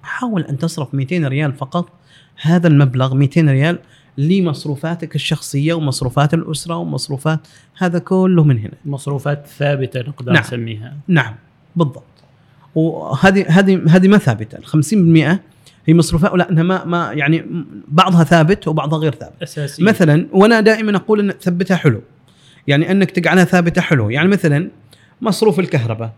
حاول أن تصرف 200 ريال فقط هذا المبلغ 200 ريال لمصروفاتك الشخصية ومصروفات الأسرة ومصروفات هذا كله من هنا. مصروفات ثابتة نقدر نعم. نسميها. نعم بالضبط. وهذه هذه هذه ما ثابتة. ال 50% هي مصروفات لانها ما ما يعني بعضها ثابت وبعضها غير ثابت. اساسي مثلا وأنا دائما أقول إن ثبتها حلو. يعني إنك تجعلها ثابتة حلو. يعني مثلا مصروف الكهرباء.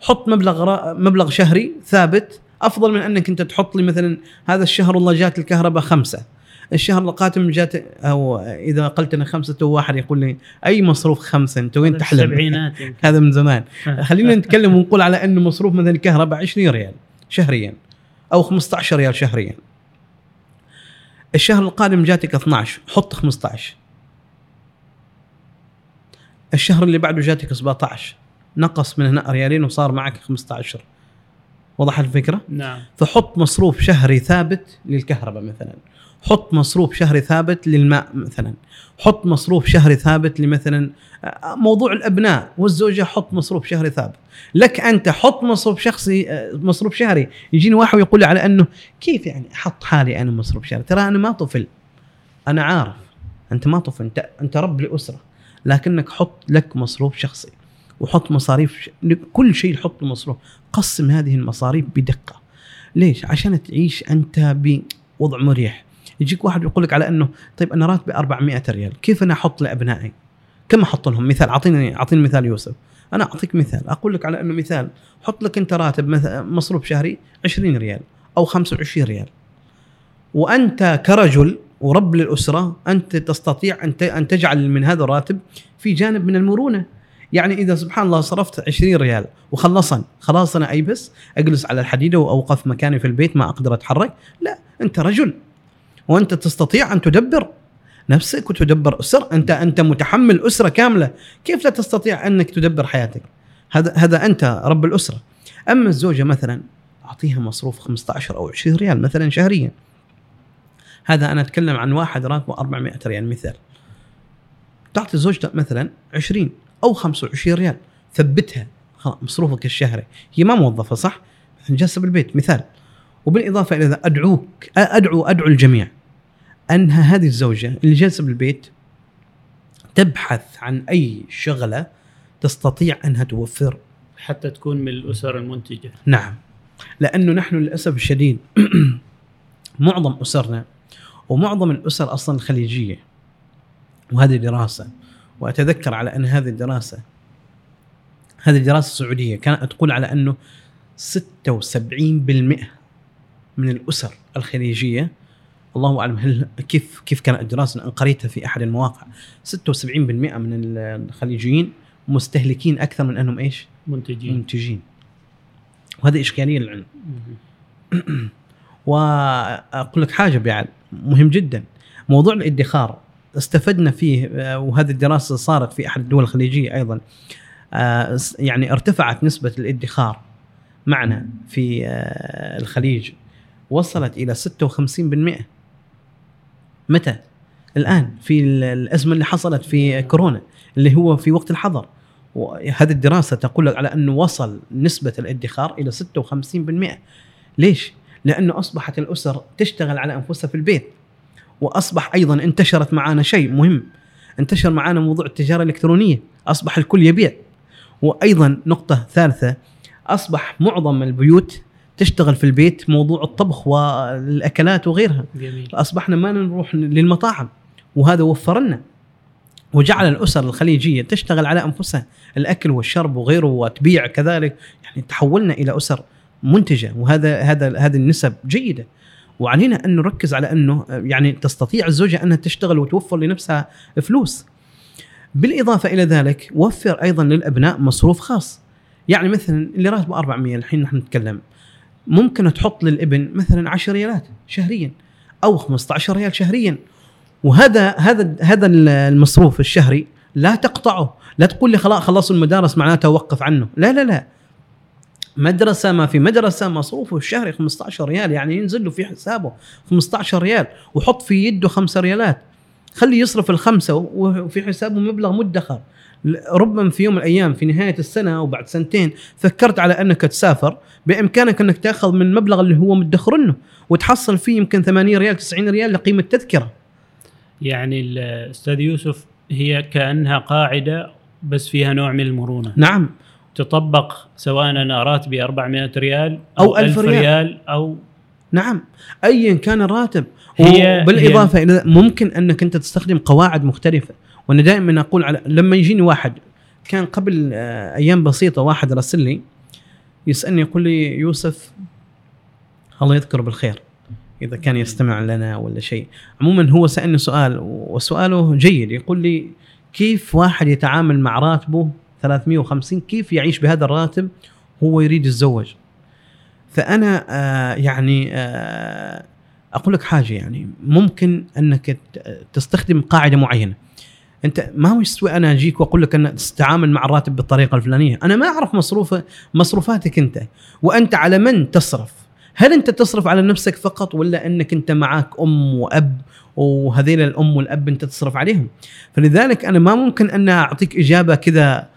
حط مبلغ مبلغ شهري ثابت أفضل من أنك أنت تحط لي مثلا هذا الشهر والله جات الكهرباء خمسة. الشهر القادم جات أو إذا قلت أنا خمسة واحد يقول لي أي مصروف خمسة؟ أنت وين تحلم؟ السبعينات هذا من زمان. خلينا نتكلم ونقول على انه مصروف مثلا الكهرباء 20 ريال شهريا أو 15 ريال شهريا. الشهر القادم جاتك 12 حط 15 الشهر اللي بعده جاتك 17 نقص من هنا ريالين وصار معك 15 وضحت الفكرة؟ نعم. فحط مصروف شهري ثابت للكهرباء مثلا. حط مصروف شهري ثابت للماء مثلا. حط مصروف شهري ثابت لمثلا آه، موضوع الأبناء والزوجة حط مصروف شهري ثابت. لك أنت حط مصروف شخصي آه، مصروف شهري. يجيني واحد ويقول لي على أنه كيف يعني أحط حالي أنا مصروف شهري؟ ترى أنا ما طفل. أنا عارف. أنت ما طفل. أنت أنت رب لأسرة. لكنك حط لك مصروف شخصي. وحط مصاريف كل شيء حط مصروف قسم هذه المصاريف بدقة. ليش؟ عشان تعيش أنت بوضع مريح. يجيك واحد يقول لك على إنه طيب أنا راتبي 400 ريال كيف أنا أحط لأبنائي؟ كم أحط لهم؟ مثال أعطيني أعطيني مثال يوسف. أنا أعطيك مثال. أقول لك على إنه مثال حط لك أنت راتب مصروف شهري 20 ريال أو 25 ريال. وأنت كرجل ورب للأسرة أنت تستطيع أن أن تجعل من هذا الراتب في جانب من المرونة. يعني إذا سبحان الله صرفت 20 ريال وخلصا خلاص أنا ايبس أجلس على الحديدة وأوقف مكاني في البيت ما أقدر أتحرك. لا أنت رجل. وأنت تستطيع أن تدبر نفسك وتدبر أسر. أنت أنت متحمل أسرة كاملة. كيف لا تستطيع أنك تدبر حياتك؟ هذا هذا أنت رب الأسرة. أما الزوجة مثلا أعطيها مصروف 15 أو 20 ريال مثلا شهريا. هذا أنا أتكلم عن واحد راتبه 400 ريال مثال. تعطي زوجتك مثلا 20 أو 25 ريال. ثبتها. خلاص مصروفك الشهري هي ما موظفة صح؟ جالسة بالبيت مثال. وبالإضافة إلى ذا أدعوك أدعو أدعو الجميع. أنها هذه الزوجة اللي جالسة بالبيت تبحث عن أي شغلة تستطيع أنها توفر. حتى تكون من الأسر المنتجة. نعم. لأنه نحن للأسف الشديد معظم أسرنا ومعظم الأسر أصلا الخليجية وهذه دراسة. وأتذكر على أن هذه الدراسة هذه دراسه سعوديه كانت تقول على أنه 76% من الأسر الخليجية الله أعلم هل كيف كيف كانت الدراسة أنا قريتها في أحد المواقع 76% من الخليجيين مستهلكين أكثر من أنهم إيش؟ منتجين. منتجين. وهذه إشكالية للعلم. وأقول لك حاجة بعد مهم جدا. موضوع الادخار استفدنا فيه آه، وهذه الدراسة صارت في أحد الدول الخليجية أيضا. آه، يعني ارتفعت نسبة الادخار معنا في آه، الخليج. وصلت إلى 56% متى؟ الآن في الأزمة اللي حصلت في كورونا اللي هو في وقت الحظر. وهذه الدراسة تقول على أنه وصل نسبة الادخار إلى 56% ليش؟ لأنه أصبحت الأسر تشتغل على أنفسها في البيت. وأصبح أيضا انتشرت معنا شيء مهم. انتشر معنا موضوع التجارة الإلكترونية. أصبح الكل يبيع. وأيضا نقطة ثالثة أصبح معظم البيوت تشتغل في البيت موضوع الطبخ والأكلات وغيرها. جميل. أصبحنا ما نروح للمطاعم. وهذا وفر لنا وجعل الأسر الخليجية تشتغل على أنفسها. الأكل والشرب وغيره وتبيع كذلك. يعني تحولنا إلى أسر منتجة. وهذا هذا هذه النسب جيدة. وعلينا أن نركز على أنه يعني تستطيع الزوجة أنها تشتغل وتوفر لنفسها فلوس. بالإضافة إلى ذلك وفر أيضا للأبناء مصروف خاص. يعني مثلا اللي راتبه 400 الحين نحن نتكلم. ممكن تحط للابن مثلا 10 ريالات شهريا أو 15 ريال شهريا. وهذا هذا هذا المصروف الشهري لا تقطعه. لا تقول لي خلاص خلصوا المدارس معناته وقف عنه. لا لا لا. مدرسة ما في مدرسة مصروفه الشهري 15 ريال يعني ينزل له في حسابه 15 ريال وحط في يده 5 ريالات خليه يصرف الخمسة وفي حسابه مبلغ مدخر ربما في يوم من الأيام في نهاية السنة وبعد سنتين فكرت على أنك تسافر بإمكانك أنك تأخذ من المبلغ اللي هو مدخرنه وتحصل فيه يمكن 80 ريال 90 ريال لقيمة تذكرة. يعني الاستاذ يوسف هي كأنها قاعدة بس فيها نوع من المرونة. نعم تطبق سواء أنا راتبي 400 ريال أو, أو 1000 ريال. ريال أو نعم. ايا كان الراتب. هي بالاضافه هي إلى ممكن أنك أنت تستخدم قواعد مختلفة. وأنا دائما أقول على لما يجيني واحد كان قبل آه، أيام بسيطة واحد راسل لي يسألني يقول لي يوسف الله يذكره بالخير إذا كان يستمع لنا ولا شيء. عموما هو سألني سؤال وسؤاله جيد. يقول لي كيف واحد يتعامل مع راتبه 350 كيف يعيش بهذا الراتب هو يريد يتزوج؟ فأنا آه يعني آه أقول لك حاجة يعني ممكن أنك تستخدم قاعدة معينة. أنت ما هو يستوي أنا أجيك وأقول لك أن تتعامل مع الراتب بالطريقة الفلانية؟ أنا ما أعرف مصروف مصروفاتك أنت وأنت على من تصرف؟ هل أنت تصرف على نفسك فقط ولا أنك أنت معك أم وأب وهذيل الأم والأب أنت تصرف عليهم؟ فلذلك أنا ما ممكن أن أعطيك إجابة كذا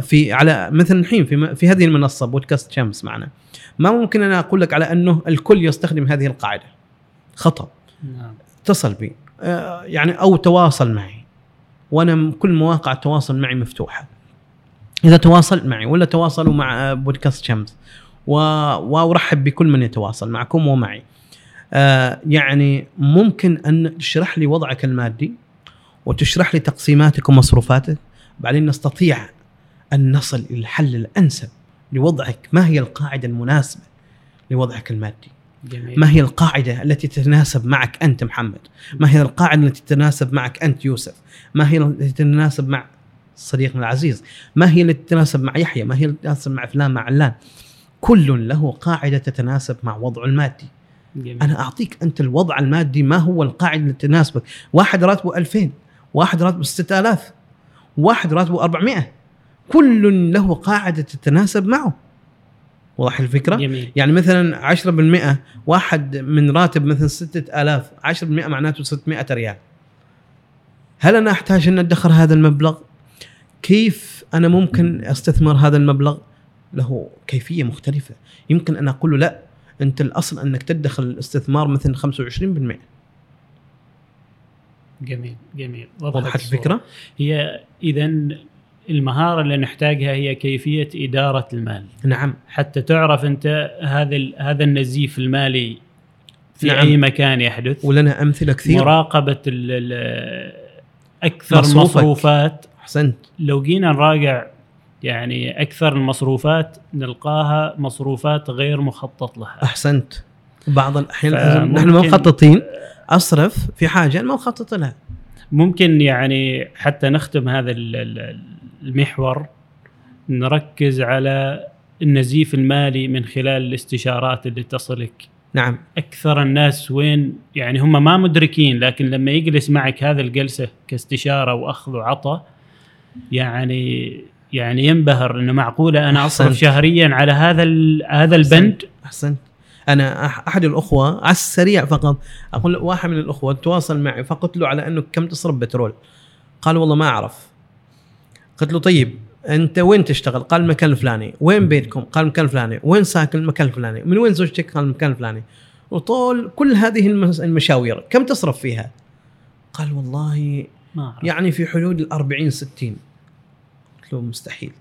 في على مثلا الحين في في هذه المنصة بودكاست شمس معنا ما ممكن أنا أقول لك على أنه الكل يستخدم هذه القاعدة. خطأ. نعم. اتصل بي. آه، يعني أو تواصل معي. وأنا كل مواقع التواصل معي مفتوحة. إذا تواصلت معي ولا تواصلوا مع بودكاست شمس وأرحب بكل من يتواصل معكم ومعي. آه يعني ممكن أن تشرح لي وضعك المادي وتشرح لي تقسيماتك ومصروفاتك بعدين نستطيع أن نصل إلى الحل الأنسب لوضعك. ما هي القاعدة المناسبة لوضعك المادي؟ جميل. ما هي القاعدة التي تتناسب معك أنت محمد؟ ما هي القاعدة التي تتناسب معك أنت يوسف؟ ما هي التي تتناسب مع صديقنا العزيز؟ ما هي التي تتناسب مع يحيى؟ ما هي التي تتناسب مع فلان مع علان؟ كل له قاعدة تتناسب مع وضعه المادي. جميل. أنا أعطيك أنت الوضع المادي ما هو القاعدة التي تناسبك؟ واحد راتبه 2000 واحد راتبه 6000 واحد راتبه 400 كل له قاعدة تتناسب معه واضح الفكرة؟ جميل. يعني مثلا 10% واحد من راتب مثلا 6000 10% معناته 600 ريال هل أنا أحتاج أن أدخر هذا المبلغ؟ كيف أنا ممكن أستثمر هذا المبلغ؟ له كيفية مختلفة يمكن أن أقول له لا أنت الأصل أنك تدخل الاستثمار مثلا 25% جميل جميل وضحت الفكرة؟ هي اذا المهارة اللي نحتاجها هي كيفية إدارة المال. نعم. حتى تعرف أنت هذا هذا النزيف المالي في نعم. أي مكان يحدث. ولنا أمثلة كثير مراقبة ال ال أكثر مصروفك. مصروفات. أحسنت. لو جينا نراجع يعني أكثر المصروفات نلقاها مصروفات غير مخطط لها. أحسنت. بعض الأحيان نحن ما مخططين. أصرف في حاجة ما مخطط لها. ممكن يعني حتى نختم هذا ال- ال- المحور نركز على النزيف المالي من خلال الاستشارات اللي تصلك. نعم. أكثر الناس وين؟ يعني هم ما مدركين لكن لما يجلس معك هذا الجلسة كاستشارة وأخذ وعطاء يعني يعني ينبهر إنه معقولة أنا أصرف. شهريا على هذا هذا البند؟ أحسنت. أنا أحد الأخوة على السريع فقط أقول واحد من الأخوة تواصل معي فقلت له على أنه كم تصرف بترول؟ قال والله ما أعرف. قلت له طيب أنت وين تشتغل؟ قال المكان الفلاني. وين بيتكم؟ قال المكان الفلاني. وين ساكن؟ المكان الفلاني. من وين زوجتك؟ قال المكان الفلاني. وطول كل هذه المشاوير كم تصرف فيها؟ قال والله ما أعرف. يعني في حدود ال 40 60 قلت له مستحيل.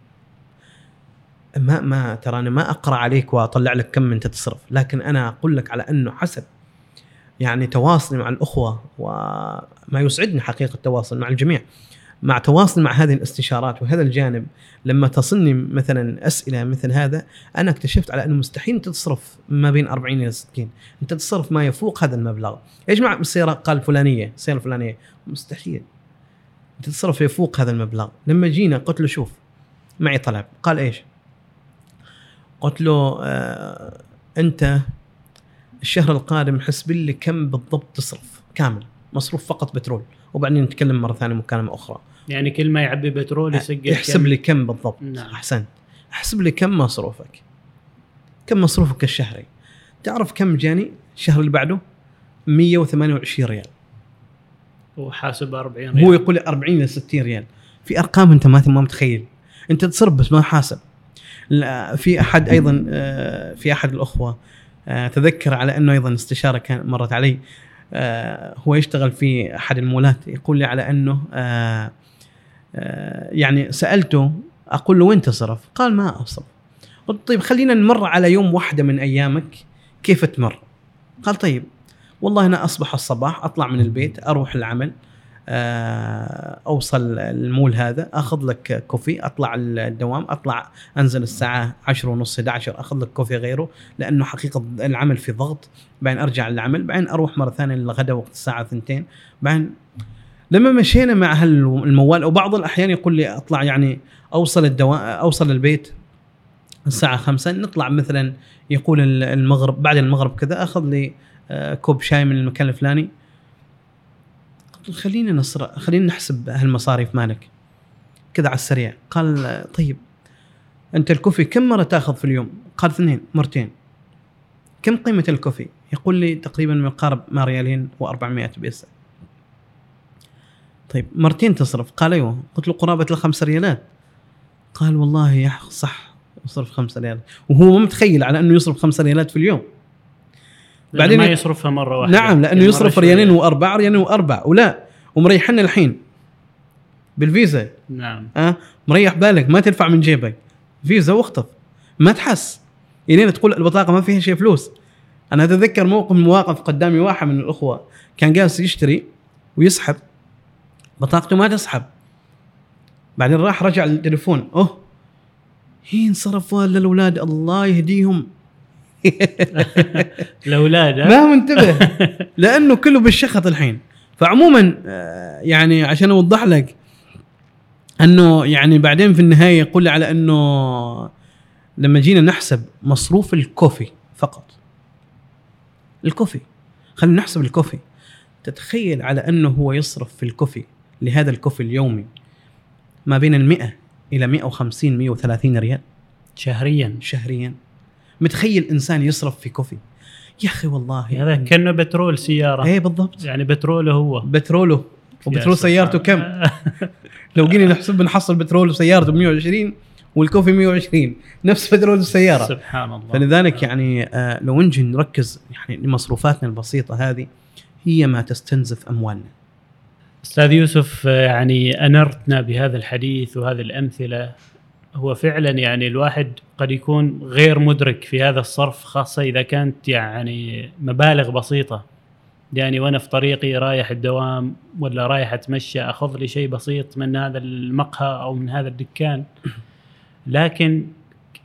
ما ما ترى أنا ما أقرأ عليك وأطلع لك كم أنت تصرف لكن أنا أقول لك على أنه حسب. يعني تواصلي مع الأخوة وما يسعدني حقيقة التواصل مع الجميع. مع تواصل مع هذه الاستشارات وهذا الجانب لما تصلني مثلا أسئلة مثل هذا أنا اكتشفت على أنه مستحيل أنت تصرف ما بين 40 إلى 60 أنت تصرف ما يفوق هذا المبلغ. إيش مع السيارة قال فلانية السيارة الفلانية. مستحيل. أنت تصرف يفوق هذا المبلغ. لما جينا قلت له شوف معي طلب. قال إيش؟ قلت له آه أنت الشهر القادم حسب لي كم بالضبط تصرف كامل مصروف فقط بترول. وبعدين نتكلم مرة ثانية مكالمة أخرى. يعني كل ما يعبي بترول يسجل احسب كم؟ لي كم بالضبط. نعم. أحسنت. أحسب لي كم مصروفك. كم مصروفك الشهري؟ تعرف كم جاني الشهر اللي بعده؟ 128 ريال. وحاسب 40 هو ريال. يقول لي 40 إلى 60 ريال. في أرقام أنت ما ما متخيل. أنت تصرف بس ما حاسب. في أحد أيضا آه، في أحد الأخوة آه، تذكر على أنه أيضا استشارة كان مرت علي آه، هو يشتغل في أحد المولات يقول لي على أنه يعني سألته أقول له وين تصرف؟ قال ما اصرف قلت طيب خلينا نمر على يوم واحدة من أيامك كيف تمر؟ قال طيب والله أنا أصبح الصباح أطلع من البيت أروح العمل أوصل المول هذا أخذ لك كوفي أطلع الدوام أطلع أنزل الساعة 10 ونص 11 أخذ لك كوفي غيره لأنه حقيقة العمل في ضغط. بعدين أرجع للعمل بعدين أروح مرة ثانية للغداء وقت الساعة 2 بعدين لما مشينا مع هالموال وبعض الأحيان يقول لي أطلع يعني أوصل الدوام أوصل البيت الساعة خمسة نطلع مثلا يقول المغرب بعد المغرب كذا أخذ لي آه، كوب شاي من المكان الفلاني. خلينا نصر خلينا نحسب هالمصاريف مالك. كذا على السريع. قال طيب أنت الكوفي كم مرة تأخذ في اليوم؟ قال اثنين مرتين. كم قيمة الكوفي؟ يقول لي تقريبا ما يقارب ما ريالين و400 بيسة طيب مرتين تصرف؟ قال أيوه. قلت له قرابة الخمس ريالات. قال والله يا صح يصرف خمسة ريالات وهو ما متخيل على أنه يصرف خمسة ريالات في اليوم. بعدين ما يصرفها مرة واحدة. نعم لأنه مرة يصرف. ريالين واربع ريالين واربع ولا ومريحنا الحين. بالفيزا. نعم. ها مريح بالك ما تدفع من جيبك. فيزا واخطف. ما تحس. الين تقول البطاقة ما فيها شيء فلوس. أنا أتذكر موقف من المواقف قدامي واحد من الأخوة كان جالس يشتري ويسحب. بطاقته ما تسحب. بعدين راح رجع التليفون. أوه هي انصرف ولا الأولاد الله يهديهم. الاولاد؟ ما منتبه. لأنه كله بالشخط الحين. فعموما آه، يعني عشان أوضح لك أنه يعني بعدين في النهاية يقول على أنه لما جينا نحسب مصروف الكوفي فقط. الكوفي. خلينا نحسب الكوفي. تتخيل على أنه هو يصرف في الكوفي لهذا الكوفي اليومي ما بين ال 100 إلى 150 130 ريال. شهريا. شهريا. متخيل إنسان يصرف في كوفي؟ يا أخي والله. هذا كأنه بترول سيارة. إيه بالضبط. يعني بتروله هو. بتروله وبترول يا سيارته كم. لو جينا نحسب نحصل بترول وسيارته ب 120 والكوفي 120 نفس بترول السيارة. سبحان الله. فلذلك يعني آه لو نجي نركز يعني لمصروفاتنا البسيطة هذه هي ما تستنزف أموالنا. أستاذ يوسف يعني أنرتنا بهذا الحديث وهذه الأمثلة. هو فعلا يعني الواحد قد يكون غير مدرك في هذا الصرف خاصة إذا كانت يعني مبالغ بسيطة. يعني وأنا في طريقي رايح الدوام ولا رايح أتمشى أخذ لي شيء بسيط من هذا المقهى أو من هذا الدكان. لكن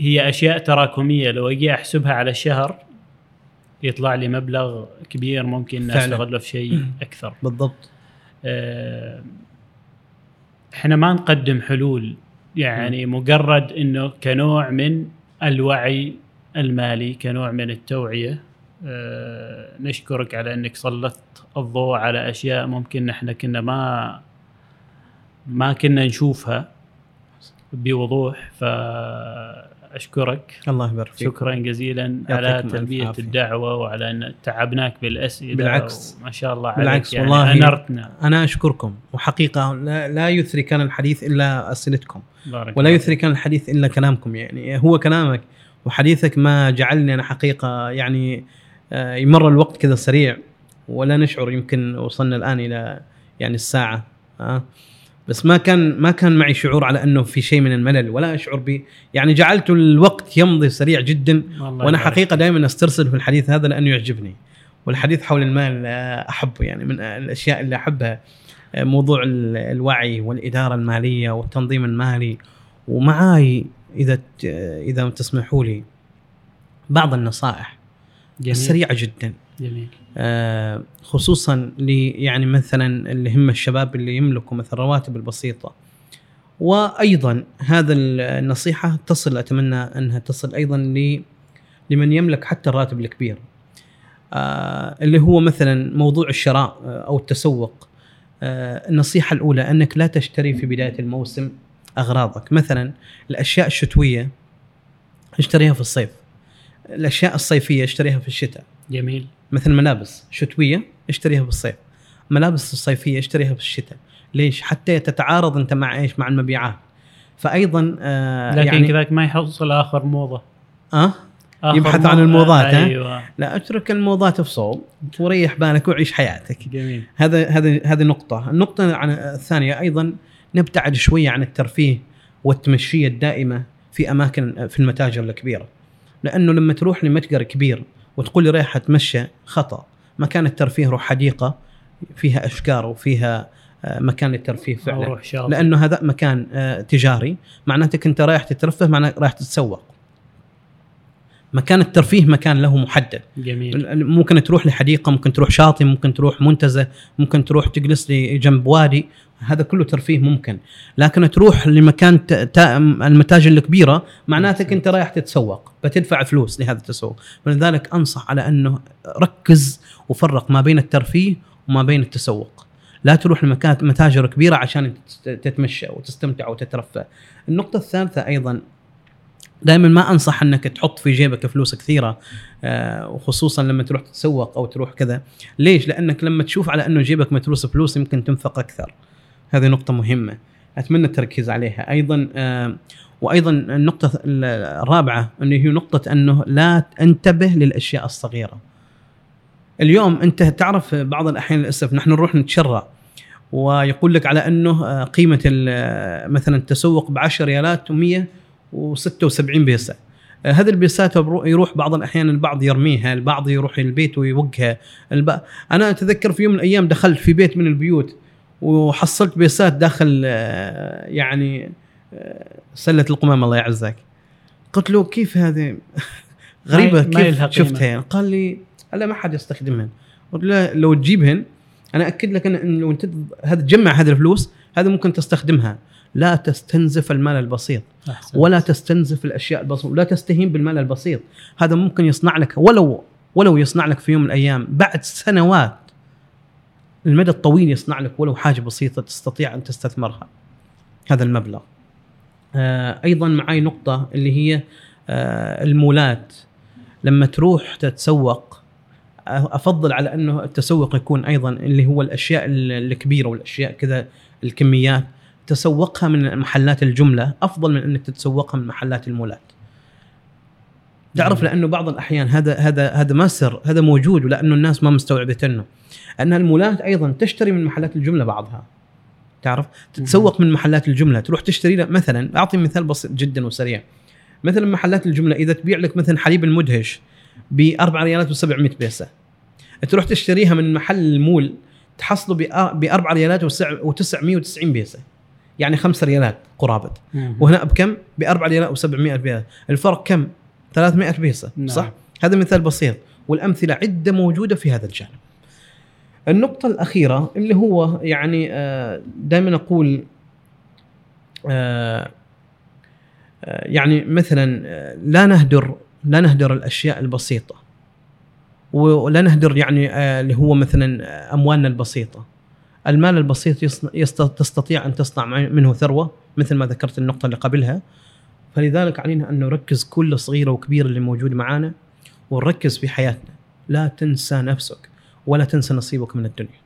هي أشياء تراكمية. لو أجي أحسبها على الشهر يطلع لي مبلغ كبير ممكن. أستغله في شيء أكثر. بالضبط. آه، إحنا ما نقدم حلول يعني مجرد إنه كنوع من الوعي المالي كنوع من التوعية آه، نشكرك على إنك سلطت الضوء على أشياء ممكن إحنا كنا ما ما كنا نشوفها بوضوح. فاشكرك الله يبارك فيك. شكرا جزيلا على تلبية عافية. الدعوة وعلى أن تعبناك بالأسئلة بالعكس. ما شاء الله بالعكس عليك والله يعني أنرتنا. أنا أشكركم. وحقيقة لا, لا يثري كان الحديث إلا أسئلتكم. بارك ولا يثري كان الحديث إلا كلامكم. يعني هو كلامك وحديثك ما جعلني أنا حقيقة يعني آه، يمر الوقت كذا سريع ولا نشعر يمكن وصلنا الآن إلى يعني الساعة آه. بس ما كان ما كان معي شعور على أنه في شيء من الملل ولا أشعر ب يعني جعلت الوقت يمضي سريع جدا وأنا. حقيقة دائما أسترسل في الحديث هذا لأنه يعجبني والحديث حول المال أحبه يعني من الأشياء اللي أحبها موضوع ال- الوعي والإدارة المالية والتنظيم المالي ومعاي إذا إذا تسمحوا لي بعض النصائح جميل. السريعه جدا. جميل. خصوصا ل يعني مثلا اللي هم الشباب اللي يملكوا مثلا رواتب البسيطة. وأيضا هذا ال- النصيحة تصل أتمنى أنها تصل أيضا لمن يملك حتى الراتب الكبير. آه، اللي هو مثلا موضوع الشراء آه، أو التسوق. آه، النصيحة الأولى أنك لا تشتري في بداية الموسم أغراضك. مثلا الأشياء الشتوية اشتريها في الصيف. الأشياء الصيفية اشتريها في الشتاء. جميل. مثل ملابس شتويه اشتريها بالصيف ملابس الصيفية اشتريها في الشتاء ليش؟ حتى تتعارض أنت مع إيش؟ مع المبيعات. فايضا آه لكن يعني كذاك ما يحصل آخر موضة. آه؟ آخر يبحث عن. الموضات، ها؟ أيوه. لا أترك الموضات في صوب وريح بالك وعيش حياتك. جميل. هذا هذا هذه نقطة، النقطة عن الثانية أيضا نبتعد شوية عن الترفيه والتمشية الدائمة في أماكن في المتاجر الكبيرة. لأنه لما تروح لمتجر كبير وتقول لي رايح أتمشى خطأ، مكان الترفيه روح حديقة فيها أشجار وفيها آه، مكان للترفيه فعلا. لأنه هذا مكان آه، تجاري معناتك أنت رايح تترفه معناتك رايح تتسوق. مكان الترفيه مكان له محدد. جميل ممكن تروح لحديقة ممكن تروح شاطئ ممكن تروح منتزه ممكن تروح تجلس لي جنب وادي هذا كله ترفيه ممكن. لكن تروح لمكان المتاجر الكبيرة معناتك أنت رايح تتسوق بتدفع فلوس لهذا التسوق. ولذلك أنصح على أنه ركز وفرق ما بين الترفيه وما بين التسوق. لا تروح لمكان متاجر كبيرة عشان تت- تتمشى وتستمتع وتترفه. النقطة الثالثة أيضا دائما ما أنصح أنك تحط في جيبك فلوس كثيرة آه، وخصوصا لما تروح تتسوق أو تروح كذا. ليش؟ لأنك لما تشوف على أنه جيبك متروس فلوس يمكن تنفق أكثر. هذه نقطة مهمة. أتمنى التركيز عليها. أيضا آه، وأيضا النقطة الرابعة انه هي نقطة أنه لا أنتبه للأشياء الصغيرة. اليوم أنت تعرف بعض الأحيان للأسف نحن نروح نتشرى ويقول لك على أنه آه، قيمة ال- مثلا التسوق ب 10 ريالات و176 بيسة. آه، هذه البيسات يروح بعض الأحيان البعض يرميها البعض يروح البيت ويوقها. الب... أنا أتذكر في يوم من الأيام دخلت في بيت من البيوت وحصلت بيسات داخل آه، يعني آه، سلة القمامة الله يعزك. قلت له كيف هذه؟ غريبة كيف. شفتها قال لي هلا ما حد يستخدمهن. قلت له لو تجيبهن أنا أكد لك ان لو أنت هذا تجمع هذه الفلوس هذه ممكن تستخدمها. لا تستنزف المال البسيط. ولا تستنزف الأشياء البسيطة. ولا تستهين بالمال البسيط. هذا ممكن يصنع لك ولو ولو يصنع لك في يوم من الأيام بعد سنوات المدى الطويل يصنع لك ولو حاجة بسيطة تستطيع أن تستثمرها. هذا المبلغ. آه أيضا معي نقطة اللي هي آه المولات. لما تروح تتسوق أفضل على أنه التسوق يكون أيضا اللي هو الأشياء ال- الكبيرة والأشياء كذا الكميات. تسوقها من محلات الجملة أفضل من أنك تتسوقها من محلات المولات. تعرف لأنه بعض الأحيان هذا هذا هذا ما سر هذا موجود ولأنه الناس ما مستوعبت إنه. أن المولات أيضا تشتري من محلات الجملة بعضها. تعرف؟ تتسوق من محلات الجملة تروح تشتري لك مثلا أعطي مثال بسيط جدا وسريع. مثلا محلات الجملة إذا تبيع لك مثلا حليب المدهش ب 4 ريالات و700 بيسة. تروح تشتريها من محل المول تحصله ب 4 ريالات و990 بيسة. يعني 5 ريالات قرابة. وهنا بكم؟ ب 4 ريالات و700 بيسة. الفرق كم؟ 300 بيسه نعم. صح؟ هذا مثال بسيط والأمثلة عدة موجودة في هذا الجانب النقطة الأخيرة اللي هو يعني آه، دائما أقول آه، آه، يعني مثلا لا نهدر لا نهدر الأشياء البسيطة ولا نهدر يعني اللي هو مثلا أموالنا البسيطة المال البسيط تستطيع أن تصنع منه ثروة مثل ما ذكرت النقطة اللي قبلها فلذلك علينا أن نركز كل صغيرة وكبيرة اللي موجود معانا ونركز في حياتنا. لا تنسى نفسك ولا تنسى نصيبك من الدنيا.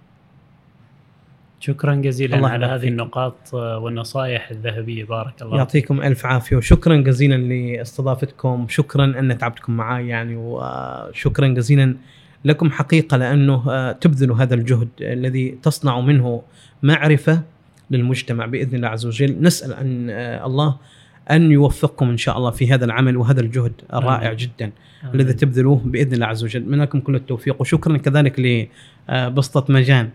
شكرا جزيلا الله على هذه النقاط والنصائح الذهبية. بارك الله يعطيكم ألف عافية وشكرا جزيلا لإستضافتكم. شكرا أن تعبتكم معي يعني وشكرا جزيلا لكم حقيقة لأنه آه، تبذلوا هذا الجهد الذي تصنع منه معرفة للمجتمع بإذن الله عز وجل. نسأل أن آه، الله أن يوفقكم إن شاء الله في هذا العمل وهذا الجهد الرائع جدا الذي تبذلوه بإذن الله عز وجل. من لكم كل التوفيق وشكرا كذلك لبسطه مجان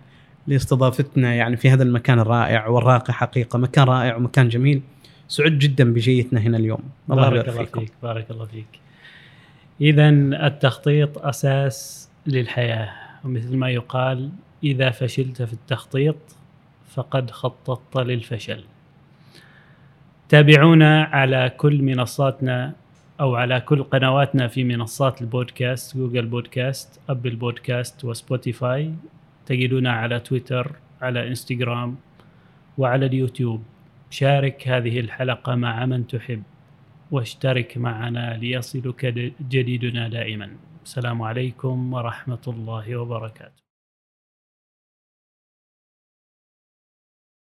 لاستضافتنا يعني في هذا المكان الرائع والراقي حقيقة. مكان رائع ومكان جميل. سعد جدا بجيتنا هنا اليوم. الله بارك الله فيك بارك الله فيك. اذا التخطيط أساس للحياة. ومثل ما يقال إذا فشلت في التخطيط فقد خططت للفشل. تابعونا على كل منصاتنا أو على كل قنواتنا في منصات البودكاست Google Podcast Apple Podcast و Spotify. تجدونا على تويتر على إنستغرام وعلى اليوتيوب. شارك هذه الحلقة مع من تحب واشترك معنا ليصلك جديدنا دائما. السلام عليكم ورحمة الله وبركاته.